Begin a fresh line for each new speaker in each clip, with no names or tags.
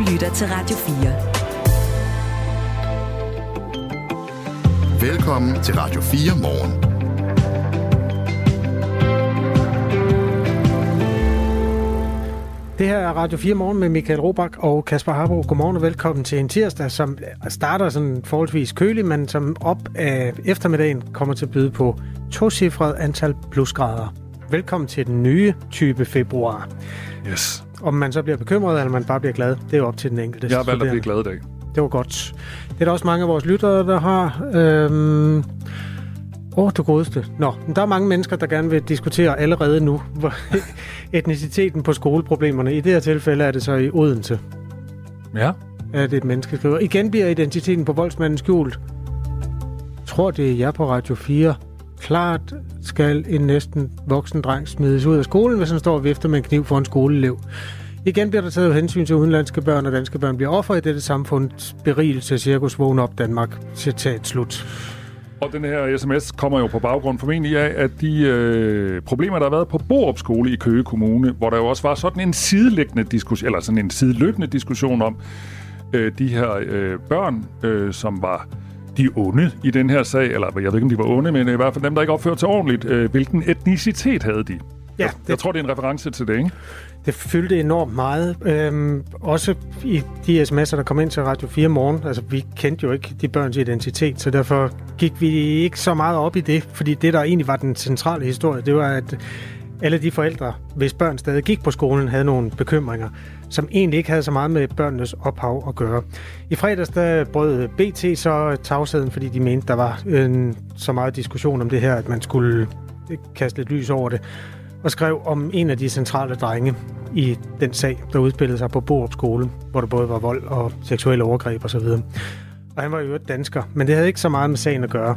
lytter til Radio
4. Velkommen til Radio 4 morgen.
Det her er Radio 4 Morgen med Michael Robach og Kasper Harbo. Godmorgen og velkommen til en tirsdag, som starter sådan forholdsvis kølig, men som op af eftermiddagen kommer til at byde på tocifret antal plusgrader. Velkommen til den nye type februar.
Yes.
Om man så bliver bekymret, eller man bare bliver glad, det er op til den enkelte.
Jeg har valgt at blive glad i dag.
Det var godt. Det er der også mange af vores lyttere, der har. Øhm Åh, oh, du godeste. Nå, men der er mange mennesker, der gerne vil diskutere allerede nu etniciteten på skoleproblemerne. I det her tilfælde er det så i Odense.
Ja.
Er det et menneske, skriver. Igen bliver identiteten på voldsmanden skjult. Jeg tror, det er jer på Radio 4. Klart skal en næsten voksen dreng smides ud af skolen, hvis han står og vifter med en kniv for en skoleelev. Igen bliver der taget hensyn til udenlandske børn, og danske børn bliver offer i dette samfunds berigelse. Cirkus vågen op Danmark. Citat slut.
Og den her sms kommer jo på baggrund formentlig af, at de øh, problemer, der har været på Borup Skole i Køge Kommune, hvor der jo også var sådan en sideliggende diskussion, eller sådan en sideløbende diskussion om øh, de her øh, børn, øh, som var de onde i den her sag, eller jeg ved ikke, om de var onde, men i hvert fald dem, der ikke opførte sig ordentligt. Øh, hvilken etnicitet havde de? Ja, jeg, det, jeg tror, det er en reference til det, ikke?
Det fyldte enormt meget. Øhm, også i de sms'er, der kom ind til Radio 4 morgen. Altså, vi kendte jo ikke de børns identitet, så derfor gik vi ikke så meget op i det. Fordi det, der egentlig var den centrale historie, det var, at alle de forældre, hvis børn stadig gik på skolen, havde nogle bekymringer, som egentlig ikke havde så meget med børnenes ophav at gøre. I fredags der brød BT så tavsheden, fordi de mente, der var en, så meget diskussion om det her, at man skulle øh, kaste lidt lys over det og skrev om en af de centrale drenge i den sag, der udspillede sig på Borup skole, hvor der både var vold og seksuelle overgreb osv. Og han var jo et dansker, men det havde ikke så meget med sagen at gøre.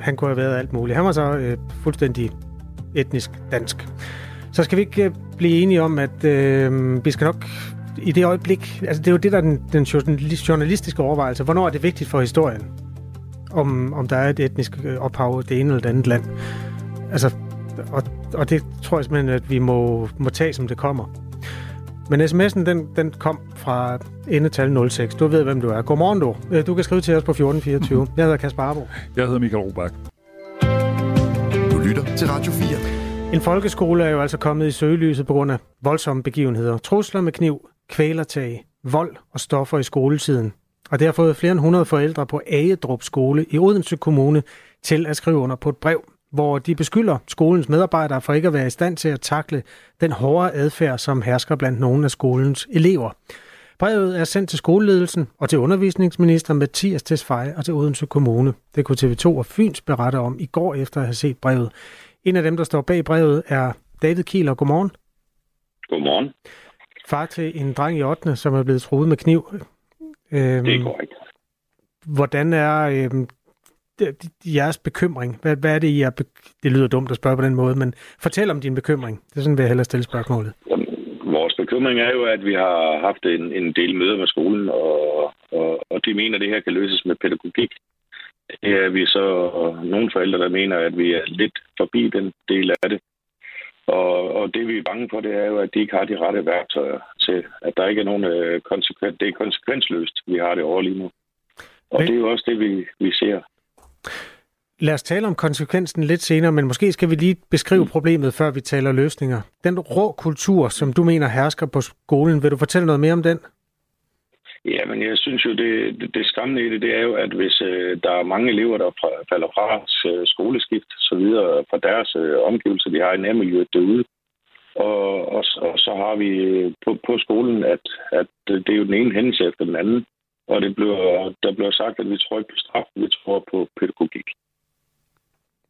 Han kunne have været alt muligt. Han var så øh, fuldstændig etnisk dansk. Så skal vi ikke øh, blive enige om, at øh, vi skal nok i det øjeblik... Altså, det er jo det, der er den, den journalistiske overvejelse. Hvornår er det vigtigt for historien? Om, om der er et etnisk øh, ophav det ene eller det andet land. Altså, og, og det tror jeg simpelthen, at vi må, må tage, som det kommer. Men sms'en, den, den kom fra endetal 06. Du ved, hvem du er. Godmorgen, du. Øh, du kan skrive til os på 1424. Jeg hedder Kasper Arbo.
Jeg hedder Michael Robach.
Til Radio 4.
En folkeskole er jo altså kommet i søgelyset på grund af voldsomme begivenheder. Trusler med kniv, kvælertag, vold og stoffer i skoletiden. Og det har fået flere end 100 forældre på Agedrup skole i Odense Kommune til at skrive under på et brev, hvor de beskylder skolens medarbejdere for ikke at være i stand til at takle den hårde adfærd, som hersker blandt nogle af skolens elever. Brevet er sendt til skoleledelsen og til undervisningsminister Mathias Tesfaye og til Odense Kommune. Det kunne TV2 og Fyns berette om i går efter at have set brevet. En af dem, der står bag brevet, er David Kieler. Godmorgen.
Godmorgen.
Far til en dreng i 8. som er blevet truet med kniv.
Øhm, det er korrekt.
Hvordan er øhm, jeres bekymring? Hvad, hvad er det, I er Det lyder dumt at spørge på den måde, men fortæl om din bekymring. Det er sådan, vil jeg hellere stille spørgsmålet.
Jamen, vores bekymring er jo, at vi har haft en, en del møder med skolen, og, og, og de mener, at det her kan løses med pædagogik. Det er vi så nogle forældre, der mener, at vi er lidt forbi den del af det. Og, og det vi er bange for, det er jo, at de ikke har de rette værktøjer til, at der ikke er nogen øh, konsekvens. Det er konsekvensløst, vi har det over lige nu. Og Men... det er jo også det, vi, vi ser.
Lad os tale om konsekvensen lidt senere, men måske skal vi lige beskrive mm. problemet, før vi taler løsninger. Den rå kultur, som du mener hersker på skolen, vil du fortælle noget mere om den?
Ja, men jeg synes jo, det, det, det skræmmende i det, det er jo, at hvis øh, der er mange elever, der fra, falder fra øh, skoleskift så videre fra deres øh, omgivelser, de har i nærmiljøet derude, og, og, og så har vi øh, på, på skolen, at, at det er jo den ene hændelse efter den anden, og det bliver, der bliver sagt, at vi tror ikke på straf, vi tror på pædagogik.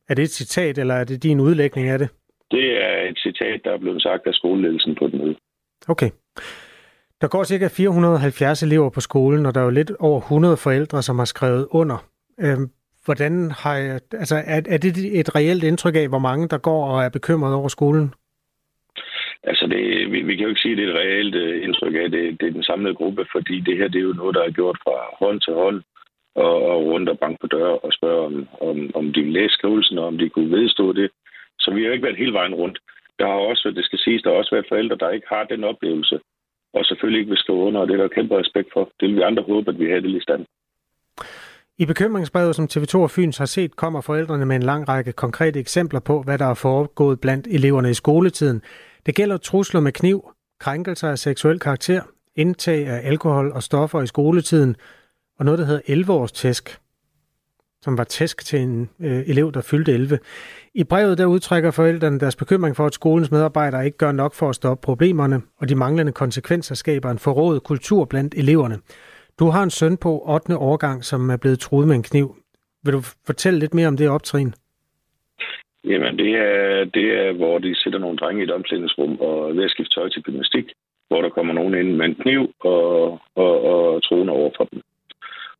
Er det et citat, eller er det din udlægning af det?
Det er et citat, der er blevet sagt af skoleledelsen på den møde.
Okay. Der går cirka 470 elever på skolen, og der er jo lidt over 100 forældre, som har skrevet under. Øhm, hvordan har jeg, altså, er, er det et reelt indtryk af, hvor mange der går og er bekymret over skolen?
Altså, det, vi, vi kan jo ikke sige, at det er et reelt øh, indtryk af, det, det er den samlede gruppe, fordi det her det er jo noget, der er gjort fra hånd til hånd og, og rundt og bank på døre og spørge, om, om, om de vil læse skrivelsen, og om de kunne vedstå det. Så vi har jo ikke været hele vejen rundt. Der har også, det skal siges, der har også været forældre, der ikke har den oplevelse og selvfølgelig ikke vil skrive under, og det er der kæmpe respekt for. Det vil vi andre håbe, at vi har det i stand.
I bekymringsbrevet, som TV2 og Fyns har set, kommer forældrene med en lang række konkrete eksempler på, hvad der er foregået blandt eleverne i skoletiden. Det gælder trusler med kniv, krænkelser af seksuel karakter, indtag af alkohol og stoffer i skoletiden, og noget, der hedder 11-års tæsk, som var tæsk til en øh, elev, der fyldte 11. I brevet der udtrykker forældrene deres bekymring for, at skolens medarbejdere ikke gør nok for at stoppe problemerne, og de manglende konsekvenser skaber en forrådet kultur blandt eleverne. Du har en søn på 8. årgang, som er blevet truet med en kniv. Vil du fortælle lidt mere om det optrin?
Jamen, det er, det er, hvor de sætter nogle drenge i et omklædningsrum og er ved at skifte tøj til gymnastik, hvor der kommer nogen ind med en kniv og, og, og troende over for dem.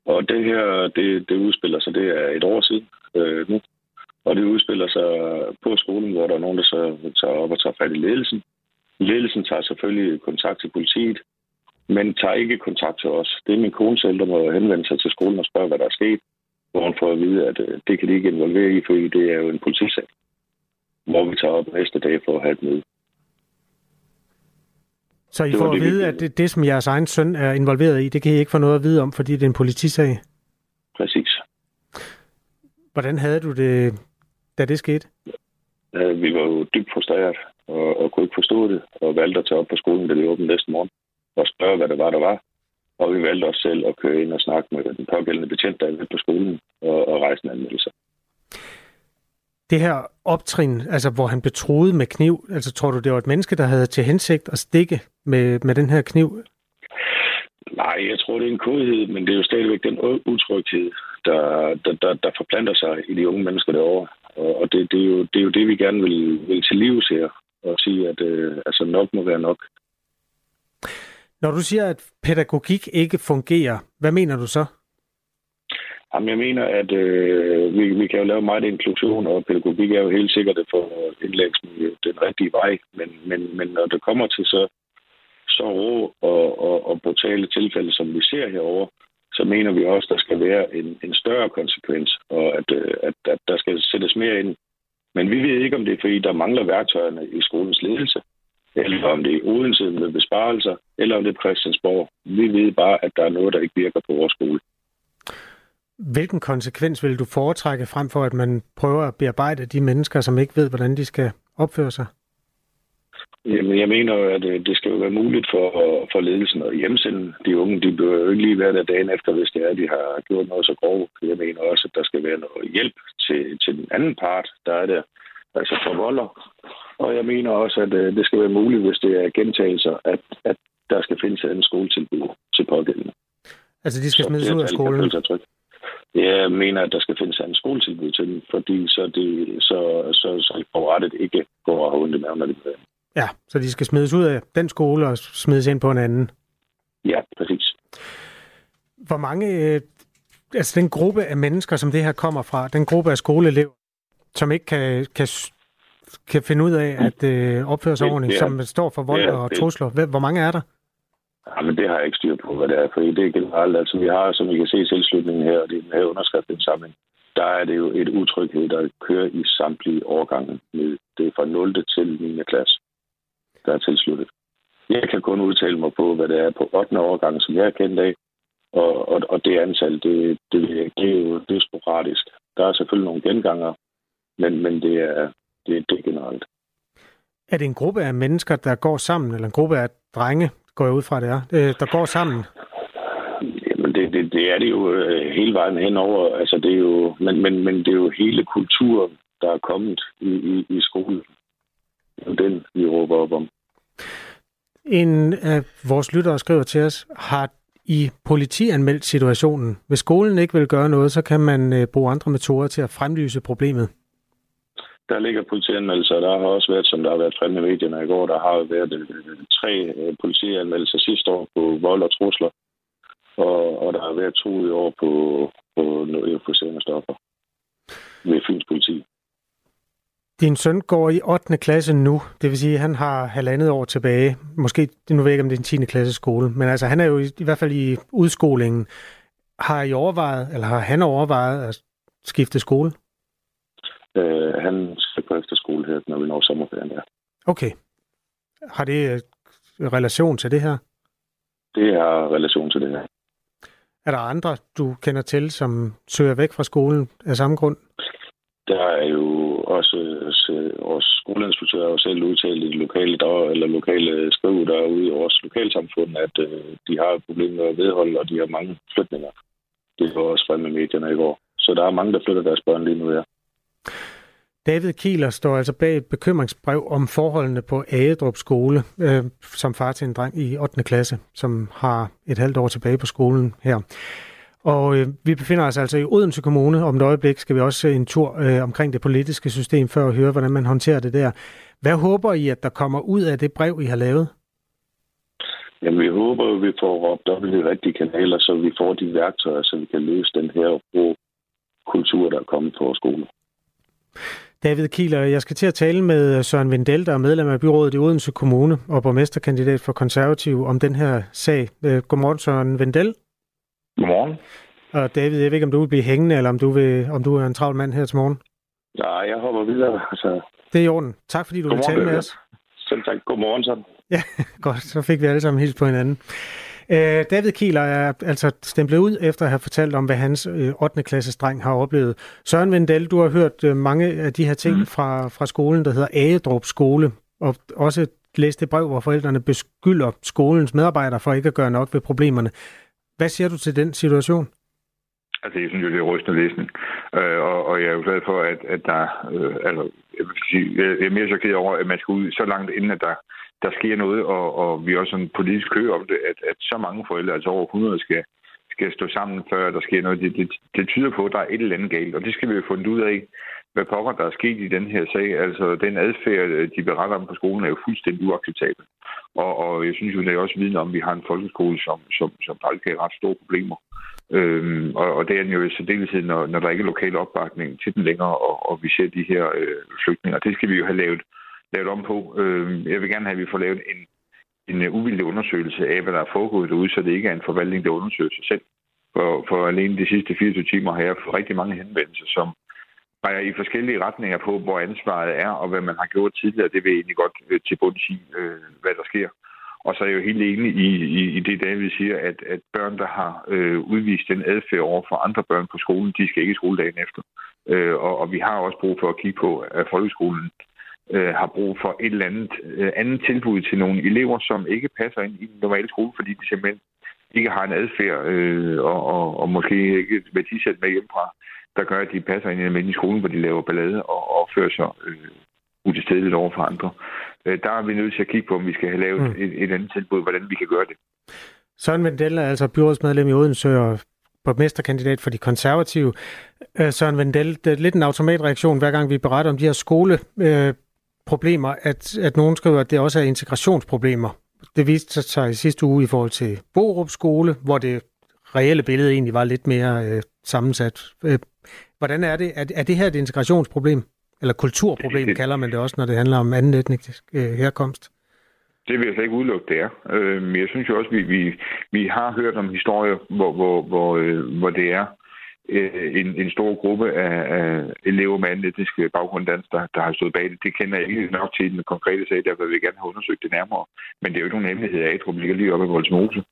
Og det her, det, det udspiller sig, det er et år siden øh, nu. Og det udspiller sig på skolen, hvor der er nogen, der så tager op og tager fat i ledelsen. Ledelsen tager selvfølgelig kontakt til politiet, men tager ikke kontakt til os. Det er min kone selv, der må henvende sig til skolen og spørge, hvad der er sket, hvor hun får at vide, at øh, det kan de ikke involvere i, fordi det er jo en politisag, hvor vi tager op næste dag for at have et møde.
Så I får at vide, at det, det, som jeres egen søn er involveret i, det kan I ikke få noget at vide om, fordi det er en politisag?
Præcis.
Hvordan havde du det, da det skete?
Vi var jo dybt frustreret og, og kunne ikke forstå det, og valgte at tage op på skolen, da det åbnede næste morgen, og spørge, hvad det var, der var. Og vi valgte også selv at køre ind og snakke med den pågældende betjent, der er på skolen, og, og rejse en anmeldelse.
Det her optrin, altså hvor han betroede med kniv, altså tror du, det var et menneske, der havde til hensigt at stikke med, med den her kniv?
Nej, jeg tror, det er en kodhed, men det er jo stadigvæk den utryghed, der, der, der, der forplanter sig i de unge mennesker derovre. Og det, det, er, jo, det er jo det, vi gerne vil, vil til liv her, og sige, at øh, altså nok må være nok.
Når du siger, at pædagogik ikke fungerer, hvad mener du så?
Jamen, jeg mener, at øh, vi, vi kan jo lave meget inklusion, og pædagogik er jo helt sikkert for indlægsmiljø den rigtige vej. Men, men, men når det kommer til så, så rå og, og, og brutale tilfælde, som vi ser herover, så mener vi også, at der skal være en, en større konsekvens, og at, øh, at, at der skal sættes mere ind. Men vi ved ikke, om det er, fordi der mangler værktøjerne i skolens ledelse, eller om det er Odense med besparelser, eller om det er Christiansborg. Vi ved bare, at der er noget, der ikke virker på vores skole.
Hvilken konsekvens vil du foretrække frem for, at man prøver at bearbejde de mennesker, som ikke ved, hvordan de skal opføre sig?
Jamen, jeg mener jo, at øh, det skal jo være muligt for, for ledelsen at hjemsende de unge. De bør jo ikke lige være der dagen efter, hvis det er, at de har gjort noget så grov. Jeg mener også, at der skal være noget hjælp til, til den anden part, der er der, altså for volder. Og jeg mener også, at øh, det skal være muligt, hvis det er gentagelser, at, at der skal findes en skoletilbud til pågældende.
Altså, de skal smides ud af skolen?
Jeg mener, at der skal findes en skoletilbud til dem, fordi så, de, så, så, så forrettet ikke går og har ondt i maven, når de
Ja, så de skal smides ud af den skole og smides ind på en anden.
Ja, præcis.
Hvor mange, øh, altså den gruppe af mennesker, som det her kommer fra, den gruppe af skoleelever, som ikke kan, kan, kan finde ud af at øh, opføre sig ordentligt, som står for vold og trusler. Hvor mange er der?
Ja, men det har jeg ikke styr på, hvad det er, for det er generelt. Altså, vi har, som I kan se i tilslutningen her, og det er den her underskriftindsamling, der er det jo et utryghed, der kører i samtlige årgange. Det er fra 0. til 9. klasse der er tilsluttet. Jeg kan kun udtale mig på, hvad det er på 8. årgang, som jeg er kendt af. Og, og, og det antal, det, det, det, er jo det er sporadisk. Der er selvfølgelig nogle genganger, men, men det, er, det, det er generelt.
Er det en gruppe af mennesker, der går sammen, eller en gruppe af drenge, går jeg ud fra det er, øh, der går sammen?
Jamen, det, det, det er det jo øh, hele vejen henover. Altså, det er jo, men, men, men det er jo hele kulturen, der er kommet i, i, i skolen. Det er den, vi råber op om.
En af vores lyttere skriver til os, har i politianmeldt situationen. Hvis skolen ikke vil gøre noget, så kan man øh, bruge andre metoder til at fremlyse problemet.
Der ligger politianmeldelser, der har også været, som der har været fremme i medierne i går, der har været øh, tre øh, politianmeldelser sidste år på vold og trusler, og, og der har været to i år på, på noget euforiserende stoffer ved Fyns politi.
Din søn går i 8. klasse nu, det vil sige, at han har halvandet år tilbage. Måske, nu ved jeg ikke, om det er en 10. klasse skole, men altså, han er jo i, i hvert fald i udskolingen. Har I overvejet, eller har han overvejet at skifte skole?
Øh, han skal på efterskole her, når vi når sommerferien, ja.
Okay. Har det øh, relation til det her?
det har relation til det her.
Er der andre, du kender til, som søger væk fra skolen af samme grund?
Der er jo også vores skoleinspektører jo selv udtalt i lokale der, eller lokale skrive derude i vores lokalsamfund, at øh, de har problemer med med vedhold, og de har mange flytninger. Det var også fremme i medierne i går. Så der er mange, der flytter deres børn lige nu, ja.
David Kieler står altså bag et bekymringsbrev om forholdene på Agedrup skole, øh, som far til en dreng i 8. klasse, som har et halvt år tilbage på skolen her. Og øh, vi befinder os altså i Odense Kommune. Om et øjeblik skal vi også se en tur øh, omkring det politiske system, for at høre, hvordan man håndterer det der. Hvad håber I, at der kommer ud af det brev, I har lavet?
Jamen, vi håber, at vi får råbt op i de rigtige kanaler, så vi får de værktøjer, så vi kan løse den her kultur, der er kommet på skolen.
David Kieler, jeg skal til at tale med Søren Vindel, der er medlem af byrådet i Odense Kommune og borgmesterkandidat for konservativ om den her sag. Øh, godmorgen, Søren Vindel.
Godmorgen.
Og David, jeg ved ikke, om du vil blive hængende, eller om du, vil, om du er en travl mand her til morgen.
Nej, jeg hopper videre. Altså.
Det er i orden. Tak, fordi du vil tale med os.
Selv tak. Godmorgen, så.
Ja, godt. Så fik vi alle sammen hils på hinanden. Øh, David Kieler er altså stemplet ud efter at have fortalt om, hvad hans 8. Øh, klasses dreng har oplevet. Søren Vendel, du har hørt øh, mange af de her ting mm. fra, fra skolen, der hedder Agedrup Skole, og også læst det brev, hvor forældrene beskylder skolens medarbejdere for ikke at gøre nok ved problemerne. Hvad siger du til den situation?
Altså, jeg synes jo, det er rystende læsning. Øh, og, og jeg er jo glad for, at, at der... Øh, altså, jeg, vil sige, jeg er mere chokeret over, at man skal ud så langt, inden at der der sker noget, og, og vi er også sådan politisk kø om det, at, at så mange forældre, altså over 100, skal, skal stå sammen, før der sker noget. Det, det, det tyder på, at der er et eller andet galt, og det skal vi jo finde ud af, hvad pokker der er sket i den her sag. Altså, den adfærd, øh, de beretter om på skolen, er jo fuldstændig uacceptabel. Og, og jeg synes jo, det er også viden om, at vi har en folkeskole, som, som, som aldrig har ret store problemer. Øhm, og, og det er den jo i særdeleshed, når, når der ikke er lokal opbakning til den længere, og, og vi ser de her øh, flygtninge. Det skal vi jo have lavet lavet om på. Øhm, jeg vil gerne have, at vi får lavet en, en øh, uvildig undersøgelse af, hvad der er foregået derude, så det ikke er en forvaltning, der undersøger sig selv. For, for alene de sidste 24 timer har jeg fået rigtig mange henvendelser, som peger i forskellige retninger på, hvor ansvaret er, og hvad man har gjort tidligere. Det vil jeg egentlig godt øh, til bunds i, øh, hvad der sker. Og så er jeg jo helt enig i, i, i det, David siger, at, at børn, der har øh, udvist den adfærd over for andre børn på skolen, de skal ikke i skoledagen efter. Øh, og, og vi har også brug for at kigge på, at folkeskolen øh, har brug for et eller andet øh, andet tilbud til nogle elever, som ikke passer ind i den normale skole, fordi de simpelthen ikke har en adfærd øh, og, og, og måske ikke et værdisæt med hjemmefra, der gør, at de passer ind i skolen, hvor de laver ballade og opfører sig øh, utilstedeligt over for andre. Øh, der er vi nødt til at kigge på, om vi skal have lavet mm. et, et andet tilbud, hvordan vi kan gøre det.
Søren Vendel er altså byrådsmedlem i Odense og borgmesterkandidat for de konservative. Øh, Søren Vendel, det er lidt en automatreaktion, hver gang vi beretter om de her skole øh, at, at nogen skriver, at det også er integrationsproblemer. Det viste sig i sidste uge i forhold til Borup skole, hvor det reelle billede egentlig var lidt mere øh, sammensat. Øh, hvordan er det? Er, det her et integrationsproblem? Eller kulturproblem det, kalder man det også, når det handler om anden etnisk øh, herkomst?
Det vil jeg slet ikke udelukke, det er. Øh, men jeg synes jo også, vi, vi, vi har hørt om historier, hvor, hvor, hvor, øh, hvor det er Øh, en, en stor gruppe af, af elever med anden etnisk baggrund dans, der, der har stået bag det. Det kender jeg ikke nok til den konkrete sag, derfor vil jeg gerne have undersøgt det nærmere. Men det er jo ikke nogen hemmelighed af, at ligger lige oppe i Voldsmose.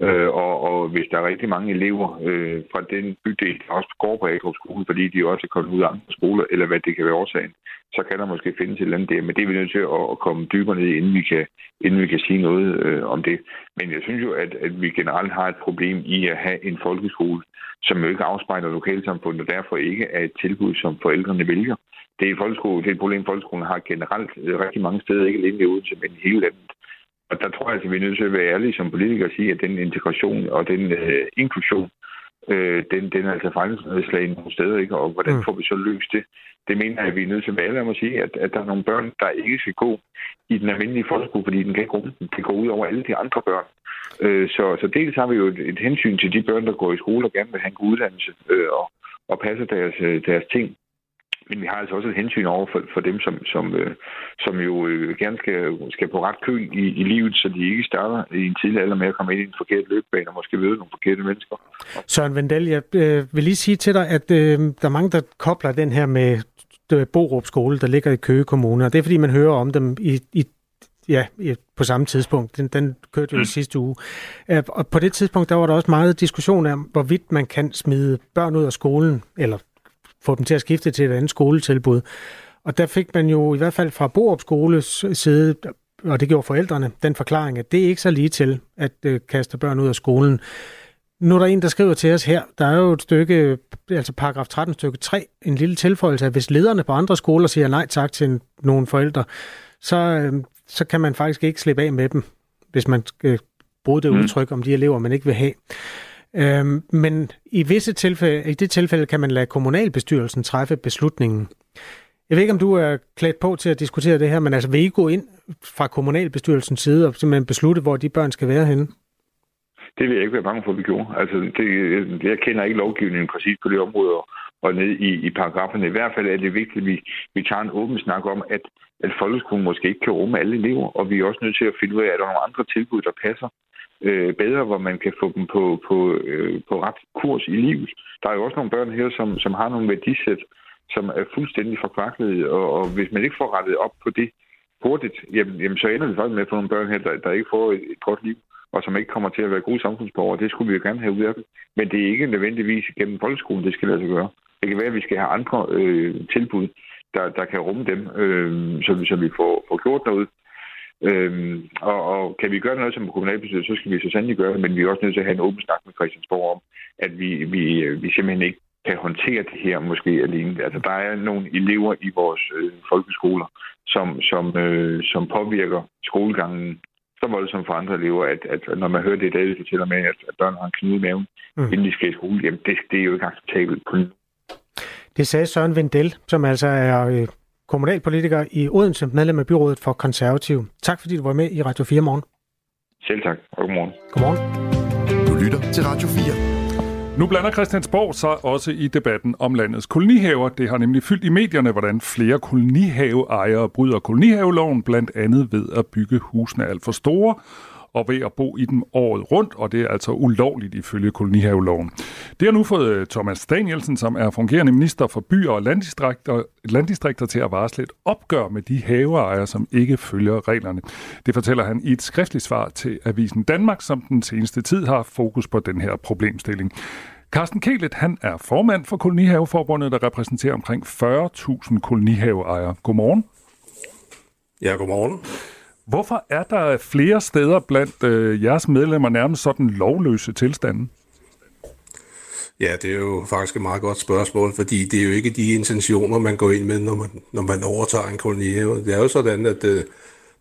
Øh, og, og hvis der er rigtig mange elever øh, fra den bydel, der også går på Agrup skole, fordi de også er kommet ud af andre skoler, eller hvad det kan være årsagen, så kan der måske findes et eller andet der. Men det er vi nødt til at, at komme dybere ned, inden vi kan, inden vi kan sige noget øh, om det. Men jeg synes jo, at, at vi generelt har et problem i at have en folkeskole, som jo ikke afspejler lokalsamfundet, og derfor ikke er et tilbud, som forældrene vælger. Det er, folkeskole, det er et problem, folkeskolen har generelt øh, rigtig mange steder, ikke alene i Odense, men i hele landet. Og der tror jeg, at vi er nødt til at være ærlige som politikere og sige, at den integration og den øh, inklusion, øh, den, den er altså fejlslagen nogle steder, ikke? og hvordan mm. får vi så løst det? Det mener jeg, at vi er nødt til at være ærlige om at sige, at, at der er nogle børn, der ikke skal gå i den almindelige folkeskole, fordi den kan ikke Det går ud over alle de andre børn. Øh, så, så dels har vi jo et, et hensyn til de børn, der går i skole og gerne vil have en god uddannelse øh, og, og passe deres, øh, deres ting. Men vi har altså også et hensyn over for, for dem, som, som, øh, som jo øh, gerne skal, skal på ret kø i, i livet, så de ikke starter i en tidlig alder med at komme ind i en forkert løbebane og måske møde nogle forkerte mennesker.
Søren Vendel, jeg øh, vil lige sige til dig, at øh, der er mange, der kobler den her med øh, Borup skole, der ligger i Køge Kommune, og det er fordi, man hører om dem i, i ja, på samme tidspunkt. Den, den kørte jo mm. sidste uge. Øh, og på det tidspunkt, der var der også meget diskussion om, hvorvidt man kan smide børn ud af skolen, eller få dem til at skifte til et andet skoletilbud. Og der fik man jo i hvert fald fra Borup Skoles side, og det gjorde forældrene, den forklaring, at det er ikke så lige til at øh, kaste børn ud af skolen. Nu er der en, der skriver til os her, der er jo et stykke, altså paragraf 13 stykke 3, en lille tilføjelse, at hvis lederne på andre skoler siger nej tak til nogle forældre, så, øh, så kan man faktisk ikke slippe af med dem, hvis man bruge det mm. udtryk om de elever, man ikke vil have. Øhm, men i visse tilfælde, i det tilfælde kan man lade kommunalbestyrelsen træffe beslutningen. Jeg ved ikke, om du er klædt på til at diskutere det her, men altså vil I gå ind fra kommunalbestyrelsens side og simpelthen beslutte, hvor de børn skal være henne?
Det vil jeg ikke være bange for, at vi gjorde. Altså, det, jeg kender ikke lovgivningen præcis på det område, og ned i, i paragraferne. I hvert fald er det vigtigt, at vi, vi tager en åben snak om, at, at folkeskolen måske ikke kan rumme alle elever, og vi er også nødt til at finde ud af, at der er nogle andre tilbud, der passer øh, bedre, hvor man kan få dem på, på, øh, på ret kurs i livet. Der er jo også nogle børn her, som, som har nogle værdisæt, som er fuldstændig forkvaklet, og, og hvis man ikke får rettet op på det hurtigt, jamen, jamen så ender vi faktisk med at få nogle børn her, der, der ikke får et, et godt liv og som ikke kommer til at være gode samfundsborgere. Det skulle vi jo gerne have ud af dem. Men det er ikke nødvendigvis gennem folkeskolen, det skal lade sig gøre. Det kan være, at vi skal have andre øh, tilbud, der, der kan rumme dem, øh, så, vi, så vi får, får gjort noget. Øhm, og, og kan vi gøre noget som kommunalbestyrelse, så skal vi så sandelig gøre det, men vi er også nødt til at have en åben snak med Christiansborg om, at vi, vi, vi simpelthen ikke kan håndtere det her måske alene. Altså, der er nogle elever i vores øh, folkeskoler, som, som, øh, som påvirker skolegangen så voldsomt for andre elever, at, at når man hører det i dag, fortæller med, at, at børn har en knude i maven, mm. inden de skal i skole, jamen det, det er jo ikke acceptabelt på
det sagde Søren Vindel, som altså er øh, kommunalpolitiker i Odense, medlem af byrådet for konservativ. Tak fordi du var med i Radio 4 morgen.
Selv tak, og godmorgen.
Godmorgen.
Du lytter til Radio 4.
Nu blander Christiansborg sig også i debatten om landets kolonihaver. Det har nemlig fyldt i medierne, hvordan flere kolonihaveejere bryder kolonihaveloven, blandt andet ved at bygge husene alt for store og ved at bo i dem året rundt, og det er altså ulovligt ifølge kolonihaveloven. Det har nu fået øh, Thomas Danielsen, som er fungerende minister for byer og landdistrikter, landdistrikter til at varsle et opgør med de haveejere, som ikke følger reglerne. Det fortæller han i et skriftligt svar til Avisen Danmark, som den seneste tid har fokus på den her problemstilling. Carsten Kelet, han er formand for Kolonihaveforbundet, der repræsenterer omkring 40.000 kolonihaveejere. Godmorgen.
Ja, godmorgen.
Hvorfor er der flere steder blandt øh, jeres medlemmer nærmest sådan lovløse tilstande?
Ja, det er jo faktisk et meget godt spørgsmål, fordi det er jo ikke de intentioner, man går ind med, når man, når man overtager en kolonihave. Det er jo sådan, at øh,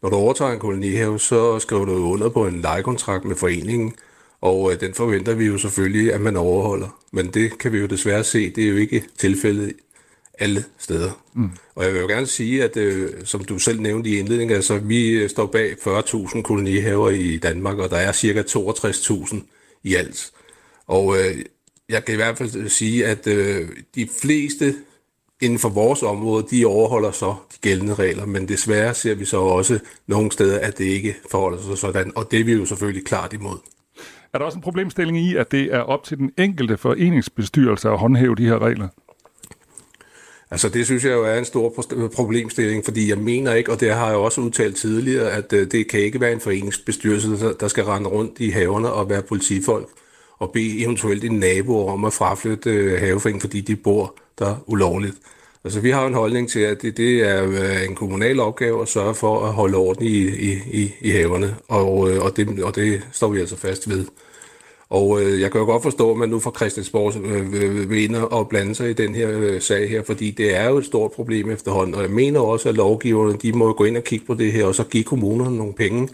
når du overtager en kolonihave, så skriver du under på en lejekontrakt med foreningen, og øh, den forventer vi jo selvfølgelig, at man overholder. Men det kan vi jo desværre se, det er jo ikke tilfældet alle steder. Mm. Og jeg vil jo gerne sige, at øh, som du selv nævnte i indledningen, altså vi står bag 40.000 kolonihaver i Danmark, og der er cirka 62.000 i alt. Og øh, jeg kan i hvert fald sige, at øh, de fleste inden for vores område, de overholder så de gældende regler, men desværre ser vi så også nogle steder, at det ikke forholder sig sådan, og det er vi jo selvfølgelig klart imod.
Er der også en problemstilling i, at det er op til den enkelte foreningsbestyrelse at håndhæve de her regler?
Altså det synes jeg jo er en stor problemstilling, fordi jeg mener ikke, og det har jeg også udtalt tidligere, at øh, det kan ikke være en foreningsbestyrelse, der skal rende rundt i haverne og være politifolk og bede eventuelt en nabo om at fraflytte øh, haveforeningen, fordi de bor der ulovligt. Altså vi har en holdning til, at det, det er øh, en kommunal opgave at sørge for at holde orden i, i, i, i haverne, og, øh, og, det, og det står vi altså fast ved. Og øh, jeg kan jo godt forstå, at man nu fra Christiansborg øh, øh, vil ind og blande sig i den her øh, sag her, fordi det er jo et stort problem efterhånden. Og jeg mener også, at lovgiverne de må gå ind og kigge på det her, og så give kommunerne nogle penge,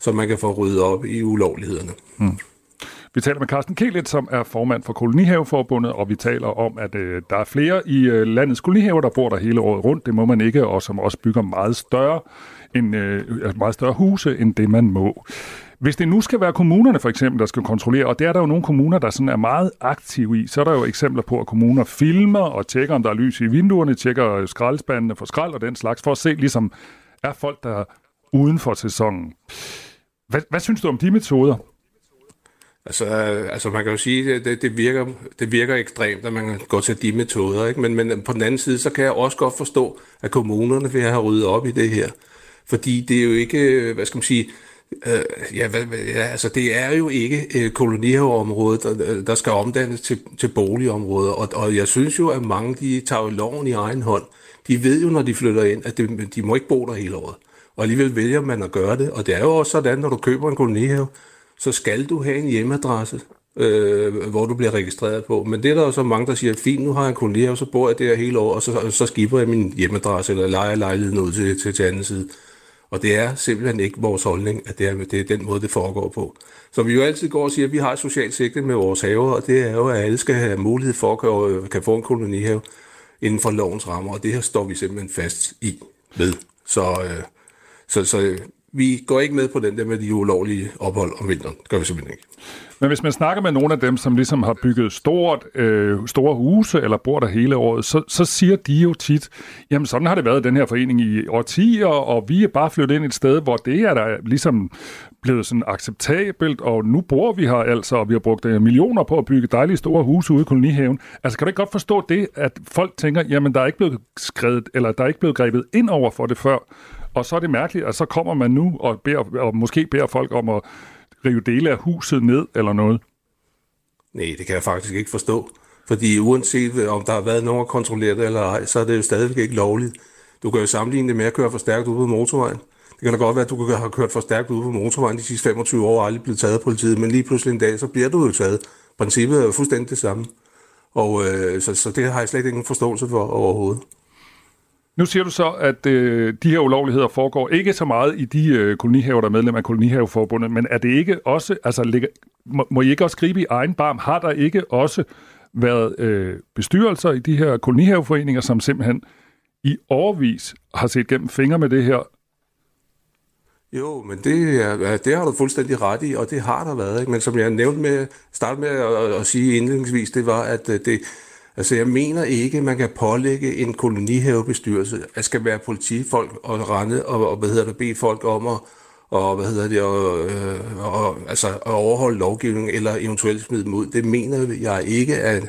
så man kan få ryddet op i ulovlighederne. Mm.
Vi taler med Carsten Kelet, som er formand for Kolonihaveforbundet, og vi taler om, at øh, der er flere i øh, landets kolonihaver, der bor der hele året rundt. Det må man ikke, og som også bygger meget større, end, øh, meget større huse, end det man må. Hvis det nu skal være kommunerne for eksempel, der skal kontrollere, og det er der jo nogle kommuner, der sådan er meget aktive i, så er der jo eksempler på, at kommuner filmer og tjekker, om der er lys i vinduerne, tjekker skraldespandene for skrald og den slags, for at se ligesom, er folk der uden for sæsonen. Hvad, hvad synes du om de metoder?
Altså, altså man kan jo sige, at det, det, virker, det virker ekstremt, at man går til de metoder. Ikke? Men, men på den anden side, så kan jeg også godt forstå, at kommunerne vil have ryddet op i det her. Fordi det er jo ikke, hvad skal man sige, Øh, ja, hvad, ja, altså det er jo ikke øh, kolonihaveområdet, der, der skal omdannes til, til boligområder, og, og jeg synes jo, at mange de tager jo loven i egen hånd. De ved jo, når de flytter ind, at de, de må ikke bo der hele året. Og alligevel vælger man at gøre det, og det er jo også sådan, når du køber en kolonihave, så skal du have en hjemmeadresse, øh, hvor du bliver registreret på. Men det er der jo så mange, der siger, fint, nu har jeg en kolonihave, så bor jeg der hele år, og så, så skipper jeg min hjemmeadresse, eller leger lejligheden ud til, til, til anden side. Og det er simpelthen ikke vores holdning, at det er, det er den måde, det foregår på. Så vi jo altid går og siger, at vi har et socialt sigte med vores haver, og det er jo, at alle skal have mulighed for at kan, øh, kan få en kolonihave inden for lovens rammer, og det her står vi simpelthen fast i ved. Så, øh, så, så vi går ikke med på den der med de ulovlige ophold om vinteren. Det gør vi simpelthen ikke.
Men hvis man snakker med nogle af dem, som ligesom har bygget stort, øh, store huse eller bor der hele året, så, så siger de jo tit, jamen sådan har det været den her forening i årtier, og vi er bare flyttet ind et sted, hvor det er der ligesom blevet sådan acceptabelt, og nu bor vi her altså, og vi har brugt øh, millioner på at bygge dejlige store huse ude i kolonihaven. Altså kan du ikke godt forstå det, at folk tænker, jamen der er ikke blevet skrevet, eller der er ikke blevet grebet ind over for det før, og så er det mærkeligt, at så kommer man nu og, beder, og måske beder folk om at rive dele af huset ned eller noget?
Nej, det kan jeg faktisk ikke forstå. Fordi uanset øh, om der har været nogen at kontrollere det eller ej, så er det jo stadigvæk ikke lovligt. Du kan jo sammenligne det med at køre for stærkt ude på motorvejen. Det kan da godt være, at du har kørt for stærkt ude på motorvejen de sidste 25 år og aldrig blevet taget af politiet, men lige pludselig en dag, så bliver du jo taget. Princippet er jo fuldstændig det samme. Og øh, så, så det har jeg slet ingen forståelse for overhovedet.
Nu siger du så, at øh, de her ulovligheder foregår ikke så meget i de øh, kolonihaver, der er medlem af kolonihaveforbundet, men er det ikke også, altså ligger, må, må I ikke også gribe i egen barm? Har der ikke også været øh, bestyrelser i de her kolonihaveforeninger, som simpelthen i overvis har set gennem fingre med det her?
Jo, men det, er, det har du fuldstændig ret i, og det har der været. Ikke? Men som jeg nævnte med, starte med at, at sige indledningsvis, det var, at øh, det, Altså, jeg mener ikke, at man kan pålægge en kolonihavebestyrelse, at skal være politifolk og rende og, og hvad hedder det, bede folk om at og, hvad hedder det, og, øh, og, altså, at overholde lovgivningen eller eventuelt smide dem ud. Det mener jeg ikke er,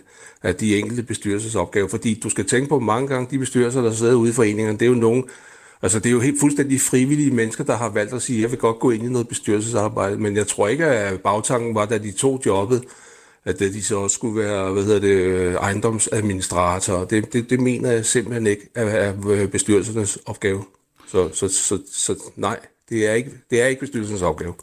er de enkelte bestyrelsesopgaver, fordi du skal tænke på mange gange, de bestyrelser, der sidder ude i foreningerne, det er jo nogen, altså det er jo helt fuldstændig frivillige mennesker, der har valgt at sige, jeg vil godt gå ind i noget bestyrelsesarbejde, men jeg tror ikke, at bagtanken var, da de tog jobbet, at de så også skulle være hvad hedder det, ejendomsadministrator. Det, det, det mener jeg simpelthen ikke er, er øh, bestyrelsernes opgave. Så, så, så, så nej, det er, ikke, det er ikke bestyrelsens opgave.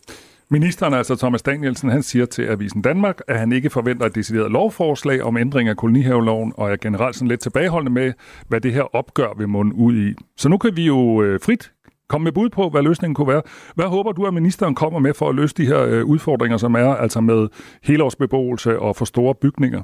Ministeren, altså Thomas Danielsen, han siger til Avisen Danmark, at han ikke forventer et decideret lovforslag om ændring af kolonihaveloven, og er generelt sådan lidt tilbageholdende med, hvad det her opgør vil munde ud i. Så nu kan vi jo øh, frit Kom med bud på, hvad løsningen kunne være. Hvad håber du, at ministeren kommer med for at løse de her øh, udfordringer, som er altså med helårsbeboelse og for store bygninger?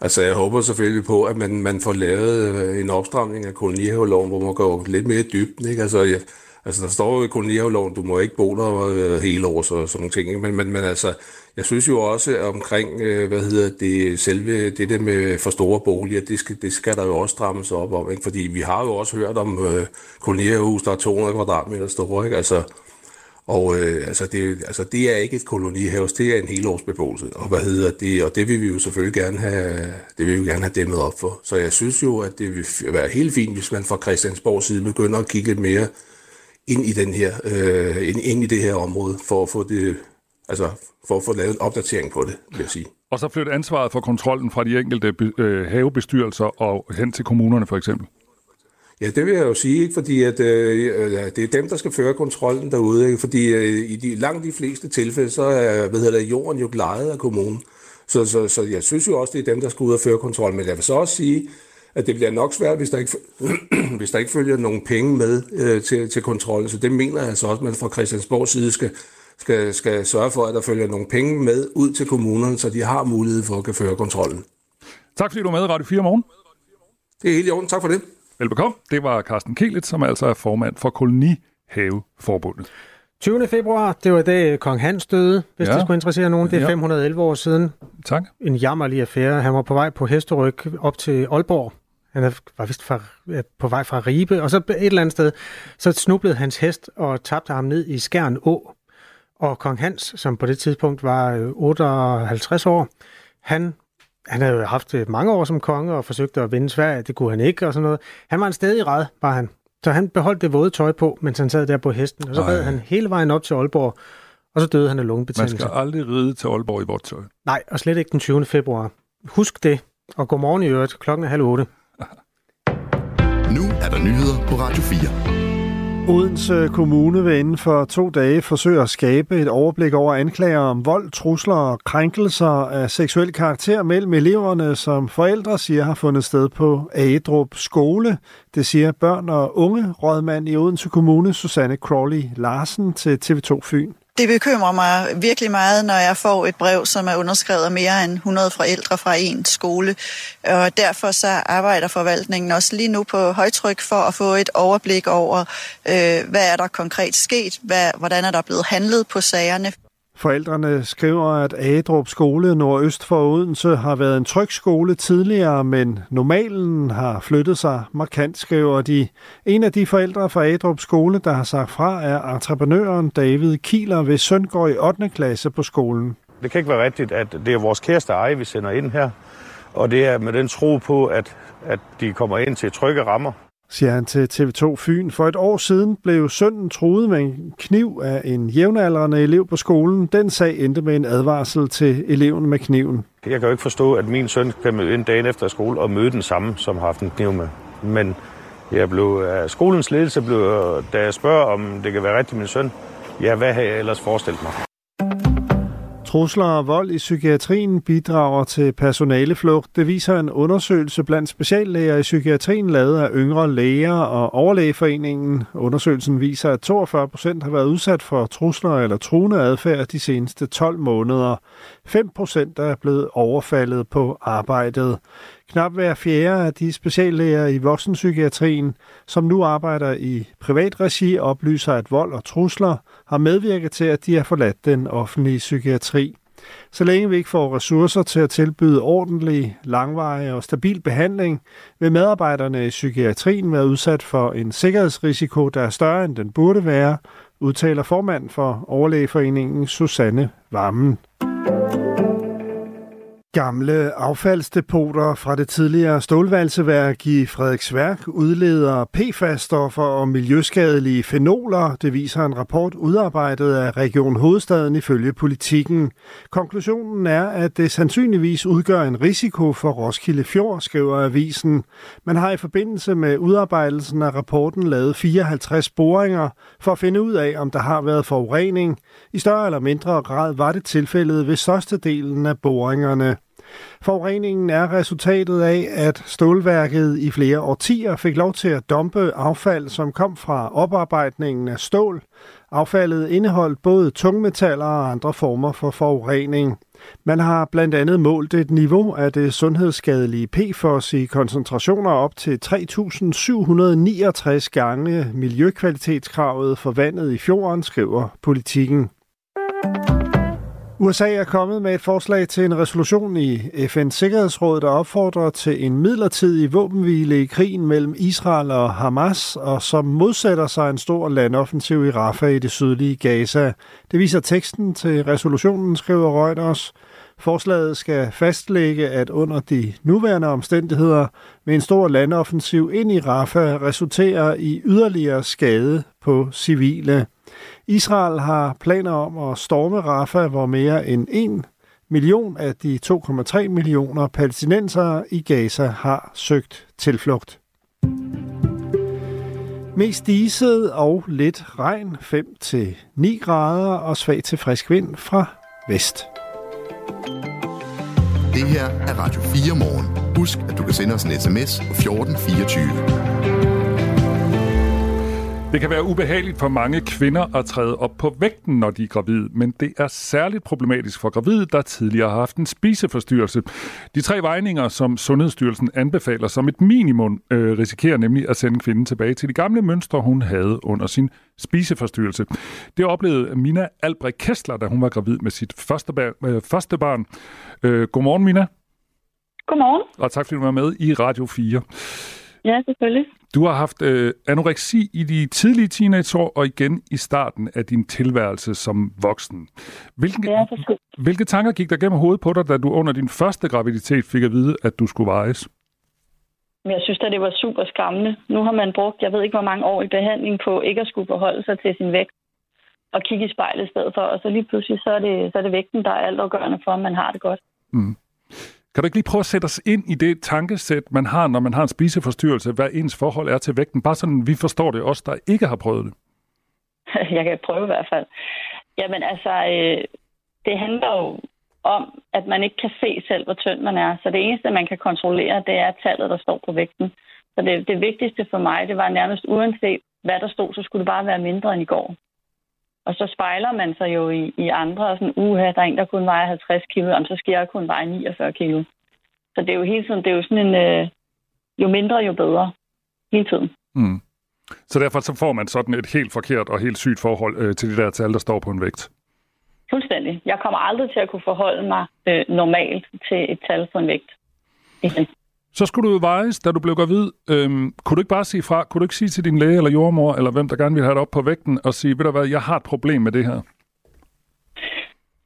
Altså, jeg håber selvfølgelig på, at man, man får lavet øh, en opstramning af kolonihaveloven, hvor man går lidt mere i dybden. Ikke? Altså, jeg, altså, der står jo i kolonihaveloven, du må ikke bo der øh, hele år, og sådan nogle ting. Ikke? Men, men, men altså, jeg synes jo også omkring, øh, hvad hedder det, selve det der med for store boliger, det skal, det skal der jo også strammes op om, ikke? fordi vi har jo også hørt om øh, kolonierhus, der er 200 kvadratmeter store, ikke? Altså, og øh, altså, det, altså, det er ikke et kolonihus, det er en helårsbeboelse, og hvad hedder det, og det vil vi jo selvfølgelig gerne have, det vil vi gerne have dæmmet op for. Så jeg synes jo, at det vil være helt fint, hvis man fra Christiansborgs side begynder at kigge lidt mere ind i, den her, øh, ind, ind i det her område, for at få det Altså for at få lavet en opdatering på det, vil jeg sige.
Og så flytte ansvaret for kontrollen fra de enkelte øh, havebestyrelser og hen til kommunerne for eksempel?
Ja, det vil jeg jo sige, ikke? fordi at, øh, det er dem, der skal føre kontrollen derude. Ikke? Fordi øh, i de langt de fleste tilfælde, så er hvad hedder det, jorden jo lejet af kommunen. Så, så, så jeg synes jo også, det er dem, der skal ud og føre kontrol. Men jeg vil så også sige, at det bliver nok svært, hvis der ikke, hvis der ikke følger nogen penge med øh, til, til kontrollen. Så det mener jeg altså også, at man fra Christiansborgs side skal, skal, skal sørge for, at der følger nogle penge med ud til kommunerne, så de har mulighed for at kan føre kontrollen.
Tak fordi du er med Radio 4 morgen.
Det er helt i orden. Tak for det.
Velbekomme. Det var Carsten Kelit, som altså er formand for Kolonihaveforbundet.
20. februar, det var i dag kong Hans døde, hvis ja. det skulle interessere nogen. Det er ja. 511 år siden.
Tak.
En jammerlig affære. Han var på vej på hesteryg op til Aalborg. Han var vist fra, på vej fra Ribe, og så et eller andet sted, så snublede hans hest og tabte ham ned i Skærn Å. Og kong Hans, som på det tidspunkt var 58 øh, år, han, han havde jo haft øh, mange år som konge og forsøgte at vinde Sverige. Det kunne han ikke og sådan noget. Han var en stedig ræd, var han. Så han beholdt det våde tøj på, mens han sad der på hesten, og så red han hele vejen op til Aalborg, og så døde han af
Man
lungebetændelse.
skal aldrig ride til Aalborg i vort tøj.
Nej, og slet ikke den 20. februar. Husk det, og godmorgen i øvrigt. Klokken er halv otte.
Nu er der nyheder på Radio 4.
Odense Kommune vil inden for to dage forsøge at skabe et overblik over anklager om vold, trusler og krænkelser af seksuel karakter mellem eleverne, som forældre siger har fundet sted på Agedrup skole. Det siger børn og unge rådmand i Odense Kommune, Susanne Crawley Larsen til TV2 Fyn.
Det bekymrer mig virkelig meget, når jeg får et brev, som er underskrevet af mere end 100 forældre fra en skole. Og derfor så arbejder forvaltningen også lige nu på højtryk for at få et overblik over, øh, hvad er der konkret sket, hvad, hvordan er der blevet handlet på sagerne.
Forældrene skriver, at Adrup skole nordøst for Odense har været en tryg skole tidligere, men normalen har flyttet sig markant, skriver de. En af de forældre fra Adrup skole, der har sagt fra, er entreprenøren David Kieler, ved søn går i 8. klasse på skolen.
Det kan ikke være rigtigt, at det er vores kæreste eje, vi sender ind her. Og det er med den tro på, at, at de kommer ind til trygge rammer
siger han til TV2 Fyn. For et år siden blev sønnen truet med en kniv af en jævnaldrende elev på skolen. Den sag endte med en advarsel til eleven med kniven.
Jeg kan jo ikke forstå, at min søn kan møde ind dagen efter skole og møde den samme, som har haft en kniv med. Men jeg blev, af skolens ledelse blev, øh, da jeg spørger, om det kan være rigtigt min søn, ja, hvad har jeg ellers forestillet mig?
Trusler og vold i psykiatrien bidrager til personaleflugt. Det viser en undersøgelse blandt speciallæger i psykiatrien lavet af yngre læger og overlægeforeningen. Undersøgelsen viser, at 42 procent har været udsat for trusler eller truende adfærd de seneste 12 måneder. 5 procent er blevet overfaldet på arbejdet. Knap hver fjerde af de speciallæger i voksenpsykiatrien, som nu arbejder i privat regi, oplyser, at vold og trusler har medvirket til, at de har forladt den offentlige psykiatri. Så længe vi ikke får ressourcer til at tilbyde ordentlig, langvarig og stabil behandling, vil medarbejderne i psykiatrien være udsat for en sikkerhedsrisiko, der er større end den burde være, udtaler formand for Overlægeforeningen Susanne Varmen. Gamle affaldsdepoter fra det tidligere stålvalseværk i Frederiksværk udleder PFAS-stoffer og miljøskadelige fenoler. Det viser en rapport udarbejdet af Region Hovedstaden ifølge politikken. Konklusionen er, at det sandsynligvis udgør en risiko for Roskilde Fjord, skriver avisen. Man har i forbindelse med udarbejdelsen af rapporten lavet 54 boringer for at finde ud af, om der har været forurening. I større eller mindre grad var det tilfældet ved størstedelen af boringerne. Forureningen er resultatet af, at stålværket i flere årtier fik lov til at dumpe affald, som kom fra oparbejdningen af stål. Affaldet indeholdt både tungmetaller og andre former for forurening. Man har blandt andet målt et niveau af det sundhedsskadelige PFOS i koncentrationer op til 3.769 gange miljøkvalitetskravet for vandet i fjorden, skriver politikken. USA er kommet med et forslag til en resolution i FN's Sikkerhedsråd, der opfordrer til en midlertidig våbenhvile i krigen mellem Israel og Hamas, og som modsætter sig en stor landoffensiv i Rafah i det sydlige Gaza. Det viser teksten til resolutionen, skriver Reuters. Forslaget skal fastlægge, at under de nuværende omstændigheder vil en stor landoffensiv ind i Rafah resultere i yderligere skade på civile. Israel har planer om at storme Rafah, hvor mere end 1 million af de 2,3 millioner palæstinensere i Gaza har søgt tilflugt. Mest diset og lidt regn, 5-9 grader og svag til frisk vind fra vest.
Det her er Radio 4 morgen. Husk, at du kan sende os en sms på 1424.
Det kan være ubehageligt for mange kvinder at træde op på vægten, når de er gravide, men det er særligt problematisk for gravide, der tidligere har haft en spiseforstyrrelse. De tre vejninger, som Sundhedsstyrelsen anbefaler som et minimum, øh, risikerer nemlig at sende kvinden tilbage til de gamle mønstre, hun havde under sin spiseforstyrrelse. Det oplevede Mina Albrecht Kessler, da hun var gravid med sit første, barn. Øh, første barn. Øh, godmorgen, Mina.
Godmorgen.
Og tak fordi du var med i Radio 4.
Ja, selvfølgelig.
Du har haft øh, anoreksi i de tidlige teenageår og igen i starten af din tilværelse som voksen. Hvilke,
Ja,
hvilke tanker gik der gennem hovedet på dig, da du under din første graviditet fik at vide, at du skulle vejes?
Men jeg synes at det var super skræmmende. Nu har man brugt, jeg ved ikke hvor mange år i behandling på ikke at skulle forholde sig til sin vægt og kigge i spejlet i stedet for, og så lige pludselig så er det, så er det vægten, der er altafgørende for, om man har det godt.
Mm. Kan du ikke lige prøve at sætte os ind i det tankesæt, man har, når man har en spiseforstyrrelse, hvad ens forhold er til vægten? Bare sådan, vi forstår det, os der ikke har prøvet det.
jeg kan prøve i hvert fald. Jamen altså, øh, det handler jo om, at man ikke kan se selv, hvor tynd man er. Så det eneste, man kan kontrollere, det er tallet, der står på vægten. Så det, det vigtigste for mig, det var nærmest uanset, hvad der stod, så skulle det bare være mindre end i går. Og så spejler man sig jo i, i andre, og sådan, uha, der er en, der kun vejer 50 kilo, og så skal jeg kun veje 49 kilo. Så det er jo hele tiden, det er jo sådan en, øh, jo mindre, jo bedre. Hele tiden.
Mm. Så derfor så får man sådan et helt forkert og helt sygt forhold øh, til de der tal, der står på en vægt.
Fuldstændig. Jeg kommer aldrig til at kunne forholde mig øh, normalt til et tal på en vægt.
Så skulle du jo vejes, da du blev gravid. Øhm, kunne du ikke bare sige fra? Kunne du ikke sige til din læge eller jordmor, eller hvem der gerne vil have det op på vægten, og sige, ved du hvad, jeg har et problem med det her?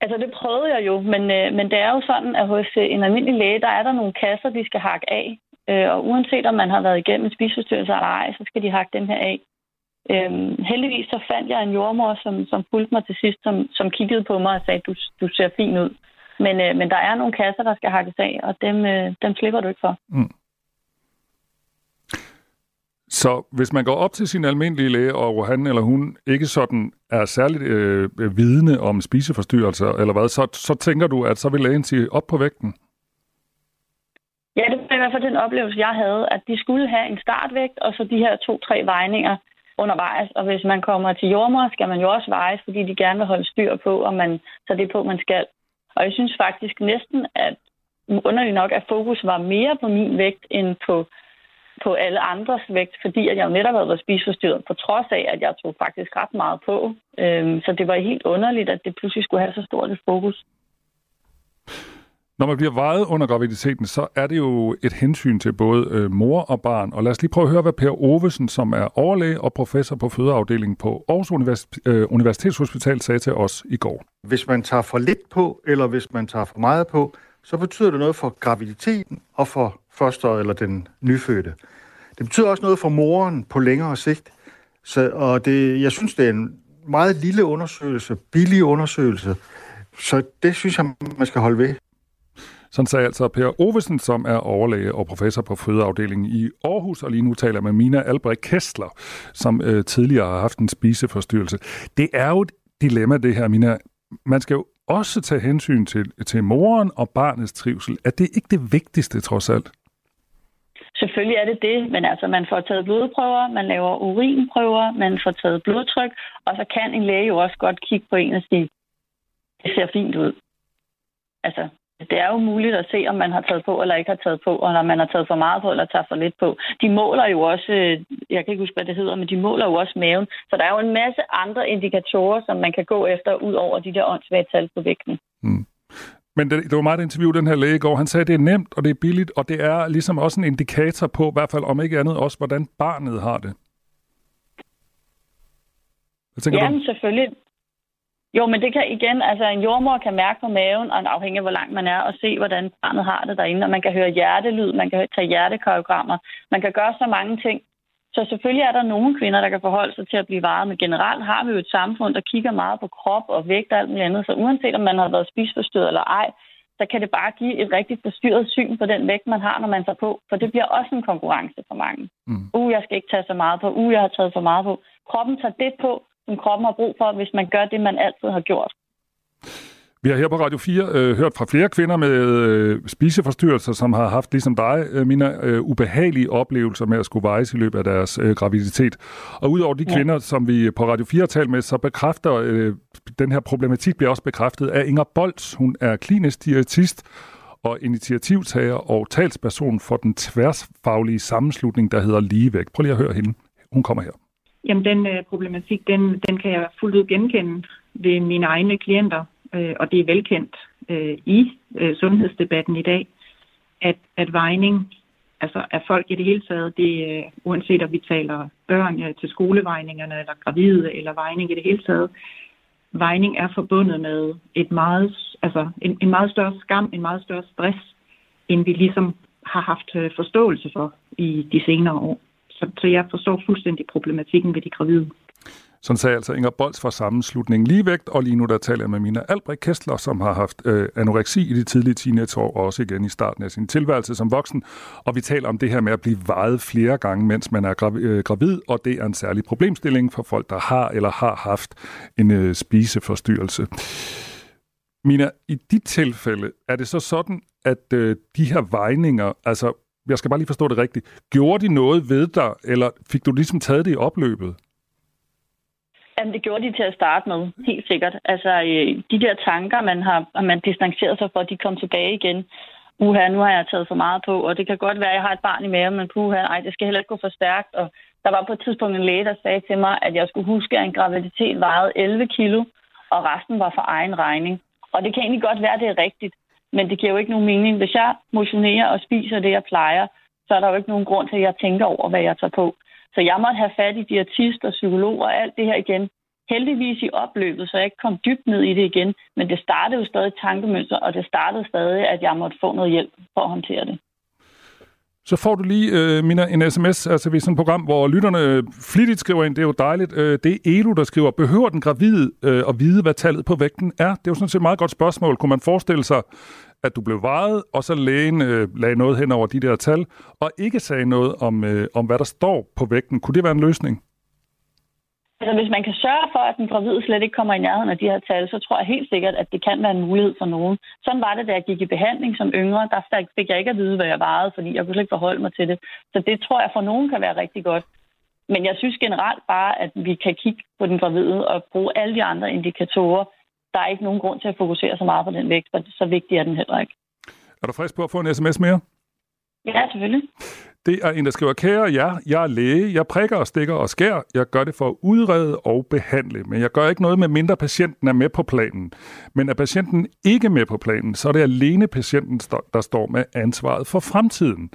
Altså, det prøvede jeg jo, men, øh, men det er jo sådan, at hos øh, en almindelig læge, der er der nogle kasser, de skal hakke af. Øh, og uanset om man har været igennem en spiseforstyrrelse eller ej, så skal de hakke den her af. Øh, heldigvis så fandt jeg en jordmor, som, som fulgte mig til sidst, som, som kiggede på mig og sagde, du, du ser fin ud. Men, øh, men der er nogle kasser, der skal hakkes af, og dem, øh, dem slipper du ikke for. Mm.
Så hvis man går op til sin almindelige læge, og han eller hun ikke sådan er særligt øh, vidne om spiseforstyrrelser, eller hvad, så, så tænker du, at så vil lægen sige op på vægten?
Ja, det var i hvert fald den oplevelse, jeg havde, at de skulle have en startvægt, og så de her to-tre vejninger undervejs. Og hvis man kommer til jordmor, skal man jo også vejes, fordi de gerne vil holde styr på, om man så det på, man skal. Og jeg synes faktisk næsten, at underligt nok, at fokus var mere på min vægt end på, på alle andres vægt, fordi at jeg jo netop havde været spiseforstyrret, på trods af, at jeg tog faktisk ret meget på. Øhm, så det var helt underligt, at det pludselig skulle have så stort et fokus.
Når man bliver vejet under graviditeten, så er det jo et hensyn til både øh, mor og barn. Og lad os lige prøve at høre, hvad Per Ovesen, som er overlæge og professor på fødeafdelingen på Aarhus Univers- øh, Universitetshospital, sagde til os i går.
Hvis man tager for lidt på, eller hvis man tager for meget på, så betyder det noget for graviditeten og for fosteret eller den nyfødte. Det betyder også noget for moren på længere sigt. Så, og det, jeg synes, det er en meget lille undersøgelse, billig undersøgelse, så det synes jeg, man skal holde ved.
Sådan sagde altså Per Ovesen, som er overlæge og professor på fødeafdelingen i Aarhus, og lige nu taler med Mina Albrecht Kessler, som øh, tidligere har haft en spiseforstyrrelse. Det er jo et dilemma, det her, Mina. Man skal jo også tage hensyn til, til moren og barnets trivsel. Er det ikke det vigtigste, trods alt?
Selvfølgelig er det det, men altså man får taget blodprøver, man laver urinprøver, man får taget blodtryk, og så kan en læge jo også godt kigge på en og sige, det ser fint ud. Altså, det er jo muligt at se, om man har taget på eller ikke har taget på, og når man har taget for meget på eller tager for lidt på. De måler jo også, jeg kan ikke huske, hvad det hedder, men de måler jo også maven. Så der er jo en masse andre indikatorer, som man kan gå efter, ud over de der åndssvage tal på vægten. Mm.
Men det, det var meget interview, den her læge i går. Han sagde, at det er nemt, og det er billigt, og det er ligesom også en indikator på, i hvert fald om ikke andet, også hvordan barnet har det.
Jamen, du? selvfølgelig. Jo, men det kan igen, altså en jordmor kan mærke på maven, og afhængig af hvor langt man er, og se, hvordan barnet har det derinde. Og man kan høre hjertelyd, man kan tage hjertekoreogrammer, man kan gøre så mange ting. Så selvfølgelig er der nogle kvinder, der kan forholde sig til at blive varet, men generelt har vi jo et samfund, der kigger meget på krop og vægt og alt muligt andet. Så uanset om man har været spiseforstyrret eller ej, så kan det bare give et rigtig forstyrret syn på den vægt, man har, når man tager på. For det bliver også en konkurrence for mange. Mm. Uh, jeg skal ikke tage så meget på. Uh, jeg har taget for meget på. Kroppen tager det på, som kroppen har brug for, hvis man gør det, man altid har gjort.
Vi har her på Radio 4 øh, hørt fra flere kvinder med øh, spiseforstyrrelser, som har haft, ligesom dig, øh, mine øh, ubehagelige oplevelser med at skulle vejes i løbet af deres øh, graviditet. Og udover de ja. kvinder, som vi på Radio 4 har talt med, så bekræfter øh, den her problematik bliver også bekræftet af Inger Bolts. Hun er klinisk diætist og initiativtager og talsperson for den tværsfaglige sammenslutning, der hedder Ligevægt. Prøv lige at høre hende. Hun kommer her.
Jamen, den øh, problematik, den, den kan jeg fuldt ud genkende ved mine egne klienter, øh, og det er velkendt øh, i øh, sundhedsdebatten i dag, at, at vejning, altså at folk i det hele taget, det, øh, uanset om vi taler børn ja, til skolevejningerne, eller gravide, eller vejning i det hele taget, vejning er forbundet med et meget, altså en, en meget større skam, en meget større stress, end vi ligesom har haft øh, forståelse for i de senere år. Så, så jeg forstår fuldstændig problematikken ved de gravide.
Sådan sagde altså Inger Bolds fra sammenslutningen Ligevægt, og lige nu der taler jeg med Mina Albrecht Kessler, som har haft øh, anoreksi i de tidlige teenageår, og også igen i starten af sin tilværelse som voksen. Og vi taler om det her med at blive vejet flere gange, mens man er gravid, øh, gravid og det er en særlig problemstilling for folk, der har eller har haft en øh, spiseforstyrrelse. Mina, i dit tilfælde, er det så sådan, at øh, de her vejninger, altså jeg skal bare lige forstå det rigtigt, gjorde de noget ved dig, eller fik du ligesom taget det i opløbet?
Jamen, det gjorde de til at starte med, helt sikkert. Altså, øh, de der tanker, man har man distanceret sig for, de kom tilbage igen. Uha, nu har jeg taget for meget på, og det kan godt være, at jeg har et barn i maven, men puha, ej, det skal heller ikke gå for stærkt. Og der var på et tidspunkt en læge, der sagde til mig, at jeg skulle huske, at en graviditet vejede 11 kilo, og resten var for egen regning. Og det kan egentlig godt være, at det er rigtigt, men det giver jo ikke nogen mening. Hvis jeg motionerer og spiser det, jeg plejer, så er der jo ikke nogen grund til, at jeg tænker over, hvad jeg tager på. Så jeg måtte have fat i diætister, psykologer og alt det her igen. Heldigvis i opløbet, så jeg ikke kom dybt ned i det igen. Men det startede jo stadig tankemønster, og det startede stadig, at jeg måtte få noget hjælp for at håndtere det.
Så får du lige, øh, Mina, en sms, altså vi er sådan et program, hvor lytterne øh, flittigt skriver ind, det er jo dejligt. Øh, det er Elu, der skriver, behøver den gravide øh, at vide, hvad tallet på vægten er? Det er jo sådan set et meget godt spørgsmål. Kunne man forestille sig, at du blev vejet, og så lægen øh, lagde noget hen over de der tal, og ikke sagde noget om, øh, om, hvad der står på vægten. Kunne det være en løsning?
Altså, hvis man kan sørge for, at den gravide slet ikke kommer i nærheden af de her tal, så tror jeg helt sikkert, at det kan være en mulighed for nogen. Sådan var det, da jeg gik i behandling som yngre. Der fik jeg ikke at vide, hvad jeg vejede, fordi jeg kunne slet ikke forholde mig til det. Så det tror jeg for nogen kan være rigtig godt. Men jeg synes generelt bare, at vi kan kigge på den gravide og bruge alle de andre indikatorer. Der er ikke nogen grund til at fokusere så meget på den vægt, for så vigtig er den heller ikke.
Er du frisk på at få en sms mere?
Ja, selvfølgelig.
Det er en, der skriver, kære ja, jeg er læge, jeg prikker og stikker og skær, jeg gør det for at udrede og behandle, men jeg gør ikke noget med mindre patienten er med på planen. Men er patienten ikke med på planen, så er det alene patienten, der står med ansvaret for fremtiden.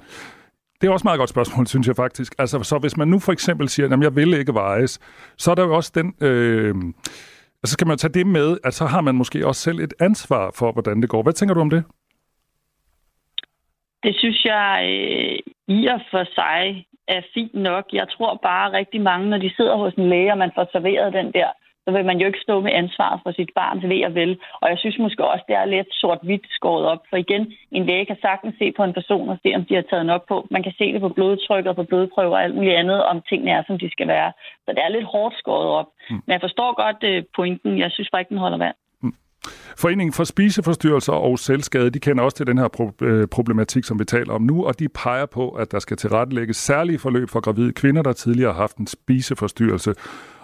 Det er også et meget godt spørgsmål, synes jeg faktisk. Altså, så hvis man nu for eksempel siger, at jeg vil ikke vejes, så er der jo også den... Øh, så skal man tage det med, at så har man måske også selv et ansvar for, hvordan det går. Hvad tænker du om det?
Det synes jeg øh, i og for sig er fint nok. Jeg tror bare rigtig mange, når de sidder hos en læge, og man får serveret den der, så vil man jo ikke stå med ansvar for sit barns ved og vel. Og jeg synes måske også, det er lidt sort-hvidt skåret op. For igen, en læge kan sagtens se på en person og se, om de har taget nok på. Man kan se det på blodtryk og på blodprøver og alt muligt andet, om tingene er, som de skal være. Så det er lidt hårdt skåret op. Mm. Men jeg forstår godt øh, pointen. Jeg synes bare ikke, den holder vand.
Foreningen for spiseforstyrrelser og selvskade, de kender også til den her øh, problematik, som vi taler om nu, og de peger på, at der skal tilrettelægges særlige forløb for gravide kvinder, der tidligere har haft en spiseforstyrrelse.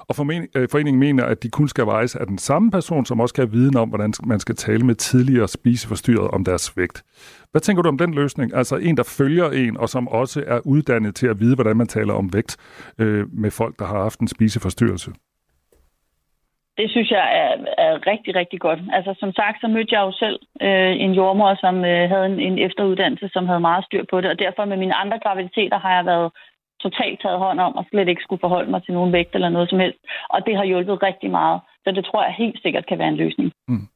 Og øh, foreningen mener, at de kun skal vejes af den samme person, som også kan have viden om, hvordan man skal tale med tidligere spiseforstyrret om deres vægt. Hvad tænker du om den løsning? Altså en, der følger en, og som også er uddannet til at vide, hvordan man taler om vægt øh, med folk, der har haft en spiseforstyrrelse
det synes jeg er, er rigtig, rigtig godt. Altså som sagt, så mødte jeg jo selv øh, en jordmor, som øh, havde en, en efteruddannelse, som havde meget styr på det, og derfor med mine andre graviditeter har jeg været totalt taget hånd om, og slet ikke skulle forholde mig til nogen vægt eller noget som helst. Og det har hjulpet rigtig meget. Så det tror jeg helt sikkert kan være en løsning. Mm.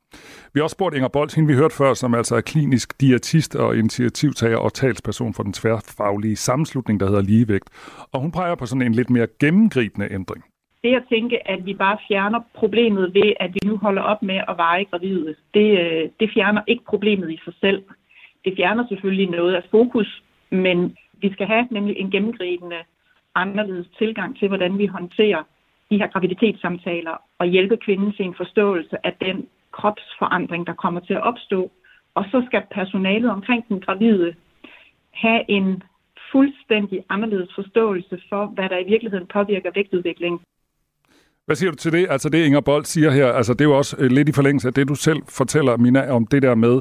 Vi har også spurgt Inger Bolt, hende vi hørte før, som altså er klinisk diætist og initiativtager og talsperson for den tværfaglige sammenslutning, der hedder Ligevægt. Og hun peger på sådan en lidt mere gennemgribende ændring
det at tænke, at vi bare fjerner problemet ved, at vi nu holder op med at veje gravide, det, øh, det fjerner ikke problemet i sig selv. Det fjerner selvfølgelig noget af fokus, men vi skal have nemlig en gennemgribende anderledes tilgang til, hvordan vi håndterer de her graviditetssamtaler og hjælpe kvinden til en forståelse af den kropsforandring, der kommer til at opstå. Og så skal personalet omkring den gravide have en fuldstændig anderledes forståelse for, hvad der i virkeligheden påvirker vægtudviklingen.
Hvad siger du til det? Altså det Inger Bold siger her, altså det er jo også øh, lidt i forlængelse af det, du selv fortæller, Mina, om det der med,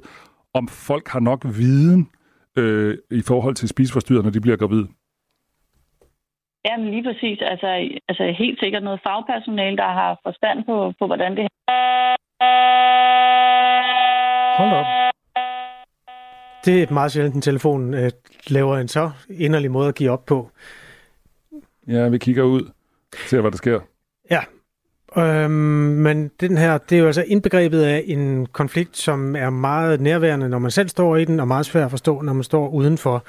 om folk har nok viden øh, i forhold til spiseforstyrrelser, når de bliver gravide.
Ja, men lige præcis. Altså, altså helt sikkert noget fagpersonale, der har forstand på, på hvordan det
Hold op.
Det er meget sjældent, en telefon øh, laver en så inderlig måde at give op på.
Ja, vi kigger ud. Ser, hvad der sker.
Ja, Øhm, men den her, det er jo altså indbegrebet af en konflikt, som er meget nærværende, når man selv står i den, og meget svært at forstå, når man står udenfor.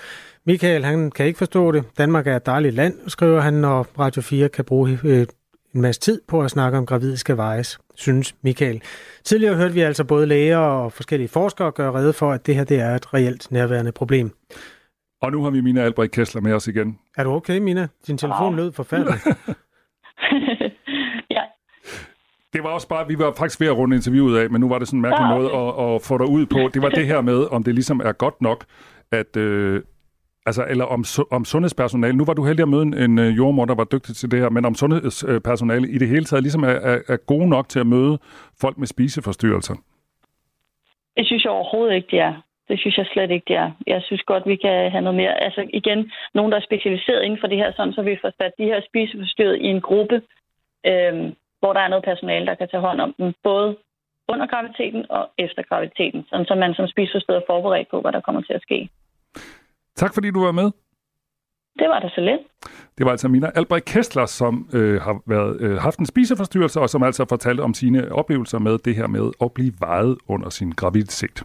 Michael, han kan ikke forstå det. Danmark er et dejligt land, skriver han, når Radio 4 kan bruge øh, en masse tid på at snakke om gravide skal vejes, synes Michael. Tidligere hørte vi altså både læger og forskellige forskere gøre rede for, at det her det er et reelt nærværende problem.
Og nu har vi Mina Albrecht Kessler med os igen.
Er du okay, Mina? Din telefon lød forfærdeligt.
Det var også bare, vi var faktisk ved at runde interviewet af, men nu var det sådan en mærkelig
Ah,
måde
okay.
at, at få dig ud på. Det var det her med, om det ligesom er godt nok, at... Øh, Altså, eller om, om sundhedspersonale. Nu var du heldig at møde en, en øh, jordmor, der var dygtig til det her, men om sundhedspersonale i det hele taget ligesom er, er, er gode nok til at møde folk med spiseforstyrrelser.
Det synes jeg overhovedet ikke, det er. Det synes jeg slet ikke, det er. Jeg synes godt, vi kan have noget mere. Altså igen, nogen, der er specialiseret inden for det her, sådan så vi får sat de her spiseforstyrret i en gruppe, øhm, hvor der er noget personale, der kan tage hånd om dem, både under graviditeten og efter graviditeten, sådan så man som spiseforstyrret er forberedt på, hvad der kommer til at ske.
Tak fordi du var med.
Det var da så lidt.
Det var altså Mina Albrecht Kessler, som øh, har været, øh, haft en spiseforstyrrelse, og som altså fortalte om sine oplevelser med det her med at blive vejet under sin graviditet.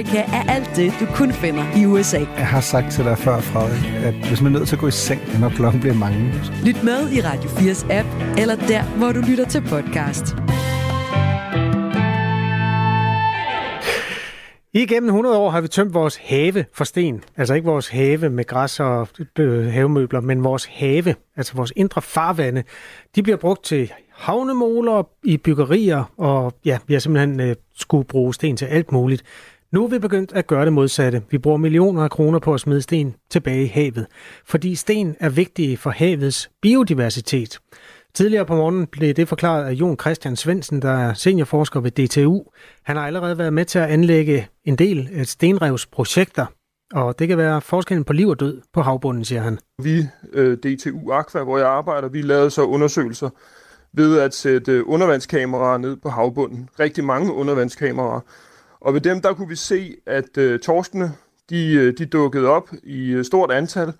er alt det, du kun finder i USA.
Jeg har sagt til dig før, Frederik, at hvis man er nødt til at gå i seng, når klokken bliver mange.
Lyt med i Radio 4's app, eller der, hvor du lytter til podcast.
Igennem 100 år har vi tømt vores have for sten. Altså ikke vores have med græs og øh, havemøbler, men vores have, altså vores indre farvande. De bliver brugt til havnemoler i byggerier, og ja, vi har simpelthen øh, skulle bruge sten til alt muligt. Nu er vi begyndt at gøre det modsatte. Vi bruger millioner af kroner på at smide sten tilbage i havet, fordi sten er vigtige for havets biodiversitet. Tidligere på morgenen blev det forklaret af Jon Christian Svendsen, der er seniorforsker ved DTU. Han har allerede været med til at anlægge en del af stenrevsprojekter, og det kan være forskellen på liv og død på havbunden, siger han.
Vi, øh, DTU Aqua, hvor jeg arbejder, vi lavede så undersøgelser ved at sætte undervandskameraer ned på havbunden. Rigtig mange undervandskameraer. Og ved dem, der kunne vi se, at øh, torskene, de, øh, de dukkede op i øh, stort antal.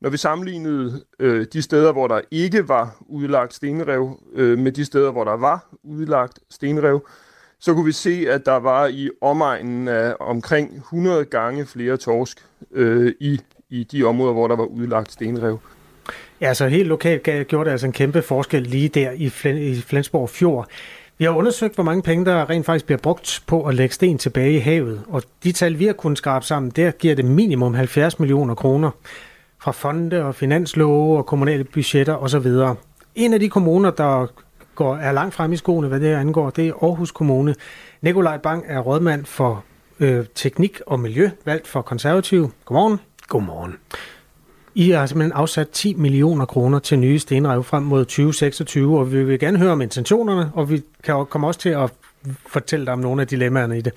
Når vi sammenlignede øh, de steder, hvor der ikke var udlagt stenrev, øh, med de steder, hvor der var udlagt stenrev, så kunne vi se, at der var i omegnen af omkring 100 gange flere torsk øh, i, i de områder, hvor der var udlagt stenrev.
Ja, så helt lokalt gjorde det altså en kæmpe forskel lige der i, Flen, i Flensborg Fjord. Vi har undersøgt, hvor mange penge, der rent faktisk bliver brugt på at lægge sten tilbage i havet. Og de tal, vi har kunnet skrabe sammen, der giver det minimum 70 millioner kroner fra fonde og finanslove og kommunale budgetter osv. En af de kommuner, der går, er langt frem i skoene, hvad det angår, det er Aarhus Kommune. Nikolaj Bang er rådmand for øh, teknik og miljø, valgt for konservativ. Godmorgen.
Godmorgen.
I har simpelthen afsat 10 millioner kroner til nye stenrev frem mod 2026, og vi vil gerne høre om intentionerne, og vi kan komme også til at fortælle dig om nogle af dilemmaerne i det.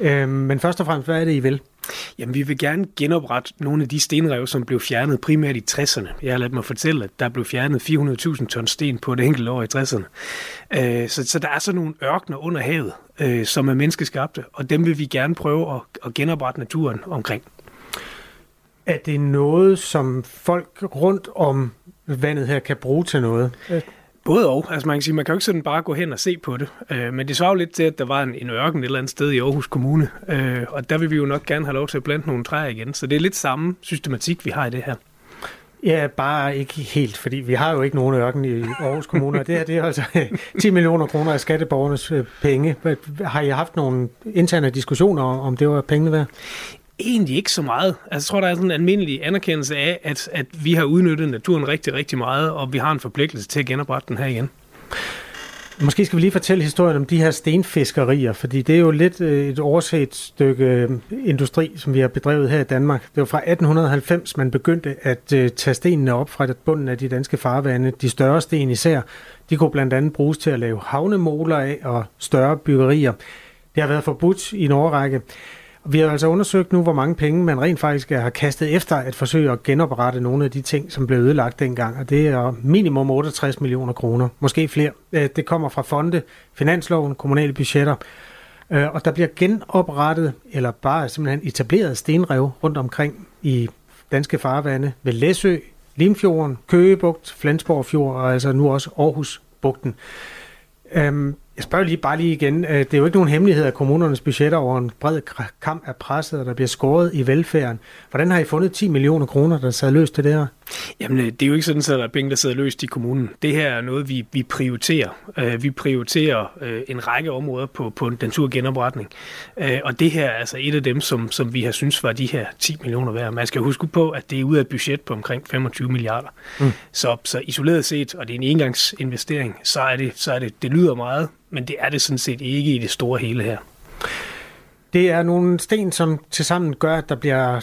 Øh, men først og fremmest, hvad er det, I vil?
Jamen, vi vil gerne genoprette nogle af de stenrev, som blev fjernet primært i 60'erne. Jeg har ladt mig fortælle, at der blev fjernet 400.000 ton sten på et enkelt år i 60'erne. Øh, så, så der er sådan nogle ørkner under havet, øh, som er menneskeskabte, og dem vil vi gerne prøve at, at genoprette naturen omkring.
Er det noget, som folk rundt om vandet her kan bruge til noget?
Både og. Altså man kan sige, man kan jo ikke sådan bare gå hen og se på det. Øh, men det svarer jo lidt til, at der var en, en ørken et eller andet sted i Aarhus Kommune. Øh, og der vil vi jo nok gerne have lov til at plante nogle træer igen. Så det er lidt samme systematik, vi har i det her.
Ja, bare ikke helt, fordi vi har jo ikke nogen ørken i Aarhus Kommune, og det her det er altså 10 millioner kroner af skatteborgernes øh, penge. Har I haft nogle interne diskussioner om, om det var pengene værd?
Egentlig ikke så meget. Altså, jeg tror, der er sådan en almindelig anerkendelse af, at, at vi har udnyttet naturen rigtig, rigtig meget, og vi har en forpligtelse til at genoprette den her igen.
Måske skal vi lige fortælle historien om de her stenfiskerier, fordi det er jo lidt øh, et overset stykke øh, industri, som vi har bedrevet her i Danmark. Det var fra 1890, man begyndte at øh, tage stenene op fra bunden af de danske farvande. De større sten især, de kunne blandt andet bruges til at lave havnemoler af og større byggerier. Det har været forbudt i en årrække. Vi har altså undersøgt nu, hvor mange penge man rent faktisk øh, har kastet efter at forsøge at genoprette nogle af de ting, som blev ødelagt dengang. Og det er minimum 68 millioner kroner, måske flere. Øh, det kommer fra fonde, finansloven, kommunale budgetter. Øh, og der bliver genoprettet, eller bare simpelthen etableret stenrev rundt omkring i danske farvande ved Læsø, Limfjorden, Køgebugt, Flensborgfjord og altså nu også Aarhusbugten. Øhm, jeg spørger lige bare lige igen. Øh, det er jo ikke nogen hemmelighed, at kommunernes budgetter over en bred kamp er presset, og der bliver skåret i velfærden. Hvordan har I fundet 10 millioner kroner, der sad løst til det her?
Jamen, øh, det er jo ikke sådan, at der er penge, der sidder løst i kommunen. Det her er noget, vi, vi prioriterer. Uh, vi prioriterer uh, en række områder på, på den genopretning. Uh, og det her er altså et af dem, som, som vi har synes var de her 10 millioner værd. Man skal huske på, at det er ud af et budget på omkring 25 milliarder. Mm. Så, så isoleret set, og det er en engangsinvestering, så er det, så er det, det lyder meget, men det er det sådan set ikke i det store hele her.
Det er nogle sten, som tilsammen gør, at der bliver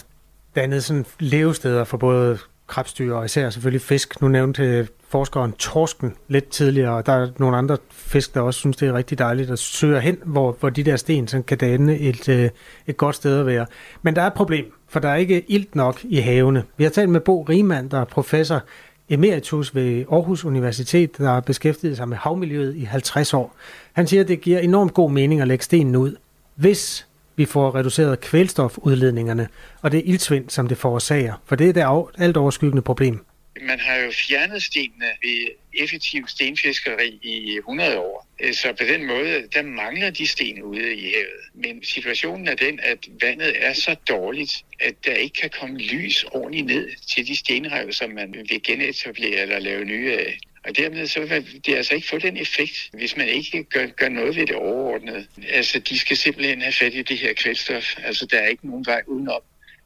dannet sådan levesteder for både krebsdyr, og især selvfølgelig fisk. Nu nævnte øh, forskeren torsken lidt tidligere, og der er nogle andre fisk, der også synes, det er rigtig dejligt at søge hen, hvor, hvor de der sten sådan kan danne et, øh, et godt sted at være. Men der er et problem, for der er ikke ilt nok i havene. Vi har talt med Bo Riemann, der er professor emeritus ved Aarhus Universitet, der har beskæftiget sig med havmiljøet i 50 år. Han siger, at det giver enormt god mening at lægge stenen ud, hvis vi får reduceret kvælstofudledningerne, og det ildsvind, som det forårsager, for det er det alt overskyggende problem.
Man har jo fjernet stenene ved effektiv stenfiskeri i 100 år. Øh, så på den måde, der mangler de sten ude i havet. Men situationen er den, at vandet er så dårligt, at der ikke kan komme lys ordentligt ned til de stenrev, som man vil genetablere eller lave nye af. Og dermed så vil det altså ikke få den effekt, hvis man ikke gør, gør noget ved det overordnede. Altså, de skal simpelthen have fat i det her kvælstof. Altså, der er ikke nogen vej udenom.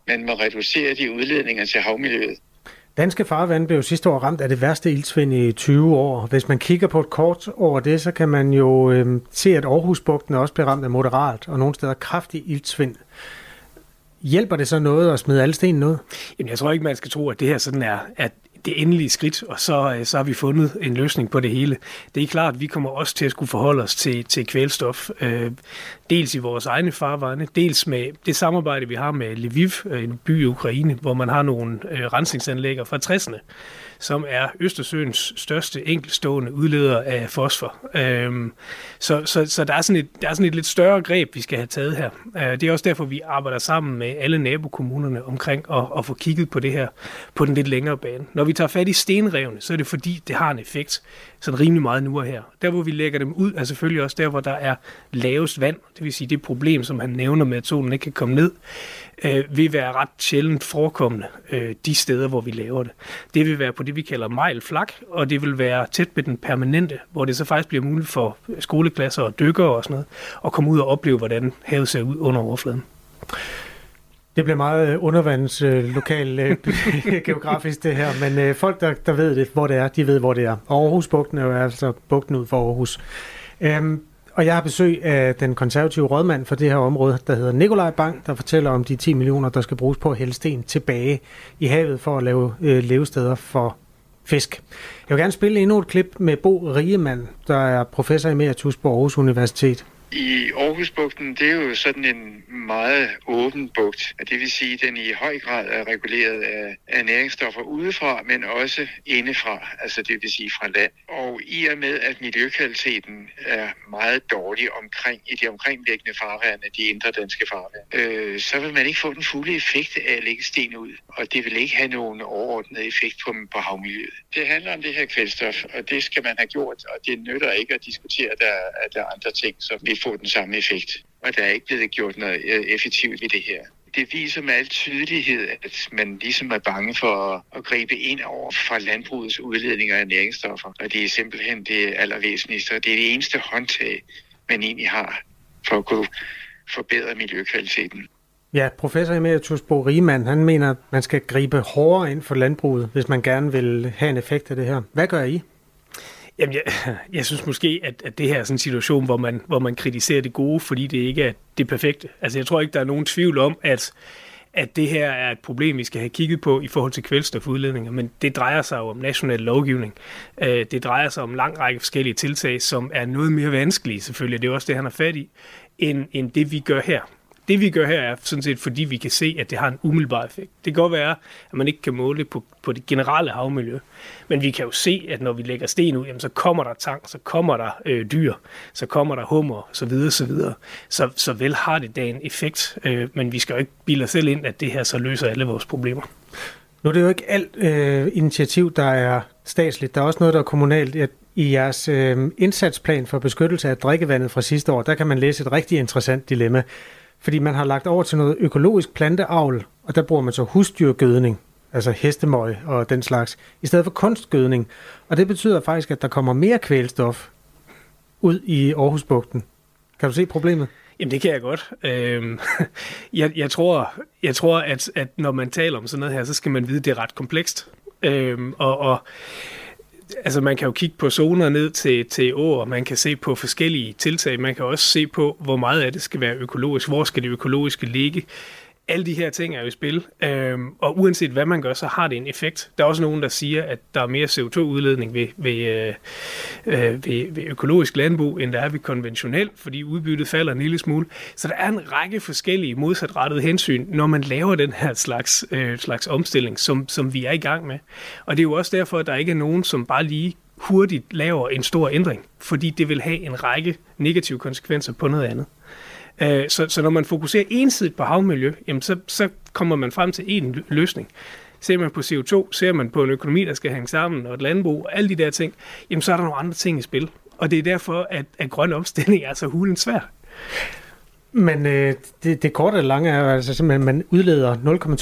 Man må reducere de udledninger til havmiljøet.
Danske farvand blev sidste år ramt af det værste ildsvind i 20 år. Hvis man kigger på et kort over det, så kan man jo øh, se, at Aarhusbugten også blev ramt af moderat og nogle steder kraftig ildsvind. Hjælper det så noget at smide alle stenene ud?
Jamen, jeg tror ikke, man skal tro, at det her sådan er, at det endelige skridt, og så, øh, så har vi fundet en løsning på det hele. Det er klart, at vi kommer også til at skulle forholde os til, til kvælstof, øh, dels i vores egne farvande, dels med det samarbejde, vi har med Lviv, øh, en by i Ukraine, hvor man har nogle øh, rensningsanlægger fra 60'erne, som er Østersøens største enkeltstående udleder af fosfor. Øhm, så så, så der, er sådan et, der er sådan et lidt større greb, vi skal have taget her. Øh, det er også derfor, vi arbejder sammen med alle nabokommunerne omkring at, at få kigget på det her på den lidt længere bane. Når vi tager fat i stenrevne, så er det fordi, det har en effekt sådan rimelig meget nu og her. Der, hvor vi lægger dem ud, er selvfølgelig også der, hvor der er lavest vand, det vil sige det problem, som han nævner med, at solen ikke kan komme ned øh, vil være ret sjældent forekommende øh, de steder, hvor vi laver det. Det vil være på det, vi kalder mejlflak, og det vil være tæt ved den permanente, hvor det så faktisk bliver muligt for skoleklasser og dykkere og sådan noget, at komme ud og opleve, hvordan havet ser ud under overfladen.
Det bliver meget undervandslokal undervands øh, øh, geografisk det her, men øh, folk, der, der ved det, hvor det er, de ved, hvor det er. Aarhus-bugten er jo altså bugten ud for Aarhus. Øhm, og jeg har besøg af den konservative rådmand for det her område, der hedder Nikolaj Bang, der fortæller om de 10 millioner, der skal bruges på at hælde sten tilbage i havet for at lave øh, levesteder for fisk. Jeg vil gerne spille endnu et klip med Bo Riemann, der er professor emeritus på Aarhus Universitet.
I Aarhusbugten, det er jo sådan en meget åben bugt. Det vil sige, at den i høj grad er reguleret af, af næringsstoffer udefra, men også indefra, altså det vil sige fra land. Og i og med, at miljøkvaliteten er meget dårlig omkring i de omkringliggende farvande, de indre danske farvande, øh, så vil man ikke få den fulde effekt af at lægge sten ud. Og det vil ikke have nogen overordnet effekt på, på havmiljøet. Det handler om det her kvælstof, og det skal man have gjort, og det nytter ikke at diskutere, at der, at der er andre ting, som vi få den samme effekt. Og der er ikke blevet gjort noget øh, effektivt ved det her. Det viser med al tydelighed, at man ligesom er bange for at gribe ind over fra landbrugets udledninger af næringsstoffer. Og det er simpelthen det allervæsentligste, og det er det eneste håndtag, man egentlig har for at kunne forbedre miljøkvaliteten.
Ja, professor Emeritus Bo Riemann, han mener, at man skal gribe hårdere ind for landbruget, hvis man gerne vil have en effekt af det her. Hvad gør I?
Jamen, jeg, jeg synes måske, at, at det her er sådan en situation, hvor man, hvor man kritiserer det gode, fordi det ikke er det perfekte. Altså, jeg tror ikke, der er nogen tvivl om, at, at det her er et problem, vi skal have kigget på i forhold til kvælstofudledninger, men det drejer sig jo om national lovgivning. Øh, det drejer sig om en lang række forskellige tiltag, som er noget mere vanskelige, selvfølgelig, det er også det, han har fat i, end, end det, vi gør her. Det vi gør her er sådan set, fordi vi kan se, at det har en umiddelbar effekt. Det kan godt være, at man ikke kan måle det på, på det generelle havmiljø, men vi kan jo se, at når vi lægger sten ud, jamen, så kommer der tang, så kommer der øh, dyr, så kommer der hummer, så videre, så videre. Så, så vel har det da en effekt, øh, men vi skal jo ikke bilde os selv ind, at det her så løser alle vores problemer.
Nu er det jo ikke alt øh, initiativ, der er statsligt. Der er også noget, der er kommunalt. I jeres øh, indsatsplan for beskyttelse af drikkevandet fra sidste år, der kan man læse et rigtig interessant dilemma. Fordi man har lagt over til noget økologisk planteavl, og der bruger man så husdyrgødning, altså hestemøg og den slags, i stedet for kunstgødning. Og det betyder faktisk, at der kommer mere kvælstof ud i Aarhusbugten. Kan du se problemet?
Jamen det kan jeg godt. Øhm, jeg, jeg tror, jeg tror at, at når man taler om sådan noget her, så skal man vide, at det er ret komplekst. Øhm, og, og altså man kan jo kigge på zoner ned til, til år, man kan se på forskellige tiltag, man kan også se på, hvor meget af det skal være økologisk, hvor skal det økologiske ligge. Alle de her ting er jo i spil, øhm, og uanset hvad man gør, så har det en effekt. Der er også nogen, der siger, at der er mere CO2-udledning ved, ved, øh, øh, ved, ved økologisk landbrug, end der er ved konventionelt, fordi udbyttet falder en lille smule. Så der er en række forskellige modsatrettede hensyn, når man laver den her slags, øh, slags omstilling, som, som vi er i gang med. Og det er jo også derfor, at der ikke er nogen, som bare lige hurtigt laver en stor ændring, fordi det vil have en række negative konsekvenser på noget andet. Øh, så, så når man fokuserer ensidigt på havmiljø, jamen så, så kommer man frem til en løsning. Ser man på CO2, ser man på en økonomi, der skal hænge sammen, og et landbrug, og alle de der ting, jamen så er der nogle andre ting i spil. Og det er derfor, at, at grøn omstilling er så hulen svær.
Men øh, det, det korte og lange er altså simpelthen, at man udleder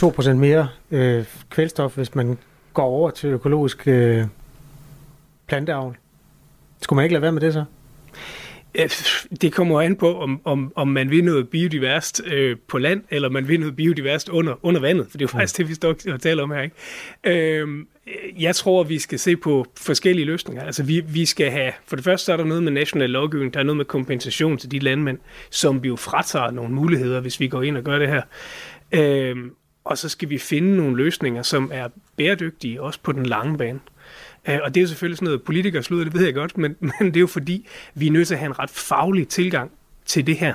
0,2 procent mere øh, kvælstof, hvis man går over til økologisk øh, planteavl. Skulle man ikke lade være med det så?
Det kommer an på, om, om, om man vil noget biodiverst øh, på land, eller man vil noget biodiverst under, under vandet, for det er jo faktisk det, vi står og taler om her. Ikke? Øhm, jeg tror, vi skal se på forskellige løsninger. Altså, vi, vi skal have, for det første så er der noget med national lovgivning, der er noget med kompensation til de landmænd, som vi jo fratager nogle muligheder, hvis vi går ind og gør det her. Øhm, og så skal vi finde nogle løsninger, som er bæredygtige, også på den lange bane. Øh, og det er jo selvfølgelig sådan noget politikerslud, det ved jeg godt, men, men det er jo fordi, vi er nødt til at have en ret faglig tilgang til det her.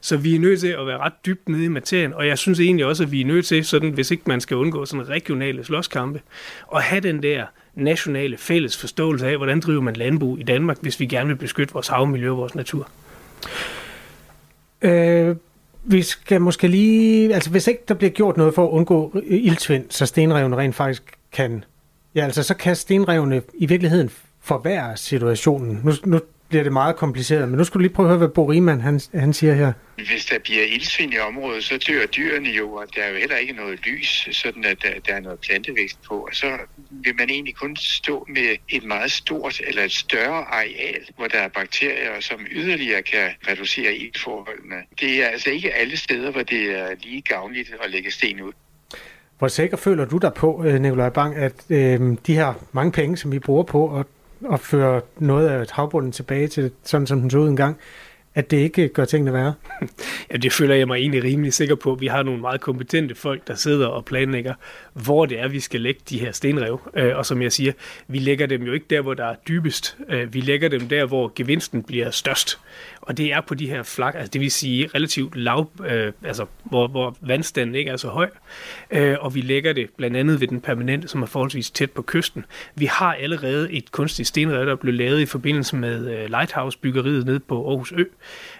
Så vi er nødt til at være ret dybt nede i materien, og jeg synes egentlig også, at vi er nødt til, sådan, hvis ikke man skal undgå sådan regionale slåskampe, at have den der nationale fælles forståelse af, hvordan driver man landbrug i Danmark, hvis vi gerne vil beskytte vores havmiljø og vores natur.
Øh, vi skal måske lige, altså hvis ikke der bliver gjort noget for at undgå iltvind, så stenrevene rent faktisk kan Ja, altså så kan stenrevne i virkeligheden forværre situationen. Nu, nu bliver det meget kompliceret, men nu skulle du lige prøve at høre, hvad Bo Riemann, han, han siger her.
Hvis der bliver ildsvind i området, så dør dyrene jo, og der er jo heller ikke noget lys, sådan at der, der er noget plantevækst på. Og så vil man egentlig kun stå med et meget stort eller et større areal, hvor der er bakterier, som yderligere kan reducere iltforholdene. Det er altså ikke alle steder, hvor det er lige gavnligt at lægge sten ud.
Hvor sikker føler du dig på, øh, Nikolaj Bang, at øh, de her mange penge, som vi bruger på at, at føre noget af havbunden tilbage til sådan, som den så ud engang, at det ikke gør tingene værre?
Ja, det føler jeg mig egentlig rimelig sikker på. Vi har nogle meget kompetente folk, der sidder og planlægger, hvor det er, vi skal lægge de her stenrev. Øh, og som jeg siger, vi lægger dem jo ikke der, hvor der er dybest. Øh, vi lægger dem der, hvor gevinsten bliver størst. Og det er på de her flak, altså det vil sige relativt lav, øh, altså hvor, hvor vandstanden ikke er så høj. Øh, og vi lægger det blandt andet ved den permanente, som er forholdsvis tæt på kysten. Vi har allerede et kunstigt stenrev, der blev lavet i forbindelse med øh, Lighthouse-byggeriet nede på Aarhus Ø,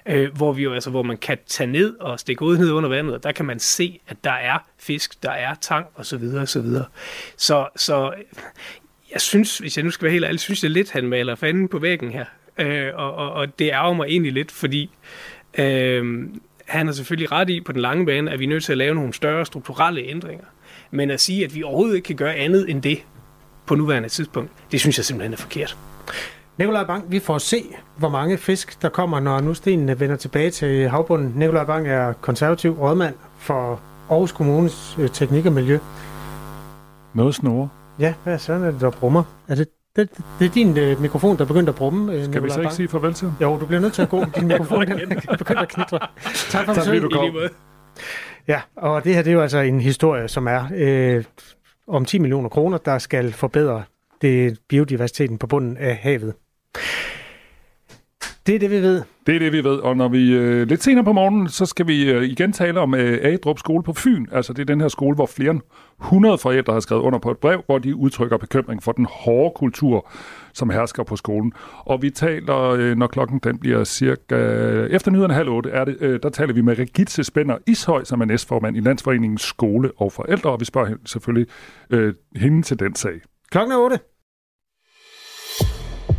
øh, hvor vi jo altså, hvor man kan tage ned og stikke ud ned under vandet, og der kan man se, at der er fisk, der er tang osv. Så, Så, så jeg synes, hvis jeg nu skal være helt ærlig, synes jeg lidt, han maler fanden på væggen her. Øh, og, og, og det ærger mig egentlig lidt, fordi øh, han har selvfølgelig ret i på den lange bane, at vi er nødt til at lave nogle større strukturelle ændringer. Men at sige, at vi overhovedet ikke kan gøre andet end det på nuværende tidspunkt, det synes jeg simpelthen er forkert.
Nikolaj Bang, vi får se, hvor mange fisk der kommer, når nu stenene vender tilbage til havbunden. Nikolaj Bang er konservativ rådmand for Aarhus Kommunes øh, Teknik og Miljø.
Noget snore.
Ja, hvad sådan er det, der brummer? Er det Det, det er din øh, mikrofon, der er begyndt at brumme. Øh,
Skal vi så ikke sige farvel til?
Jo, du bliver nødt til at gå. Din mikrofon den er begyndt at knitre. Tak for
kom.
Ja, og det her det er jo altså en historie, som er øh, om 10 millioner kroner, der skal forbedre det biodiversiteten på bunden af havet. Det er det, vi ved.
Det er det, vi ved. Og når vi øh, lidt senere på morgenen, så skal vi øh, igen tale om øh, Agedrup skole på Fyn. Altså det er den her skole, hvor flere end 100 forældre har skrevet under på et brev, hvor de udtrykker bekymring for den hårde kultur, som hersker på skolen. Og vi taler, øh, når klokken den bliver cirka efter nyhederne halv otte, er det, øh, der taler vi med Regitze Spænder Ishøj, som er næstformand i Landsforeningen Skole og Forældre, og vi spørger selvfølgelig øh, hende til den sag.
Klokken er 8.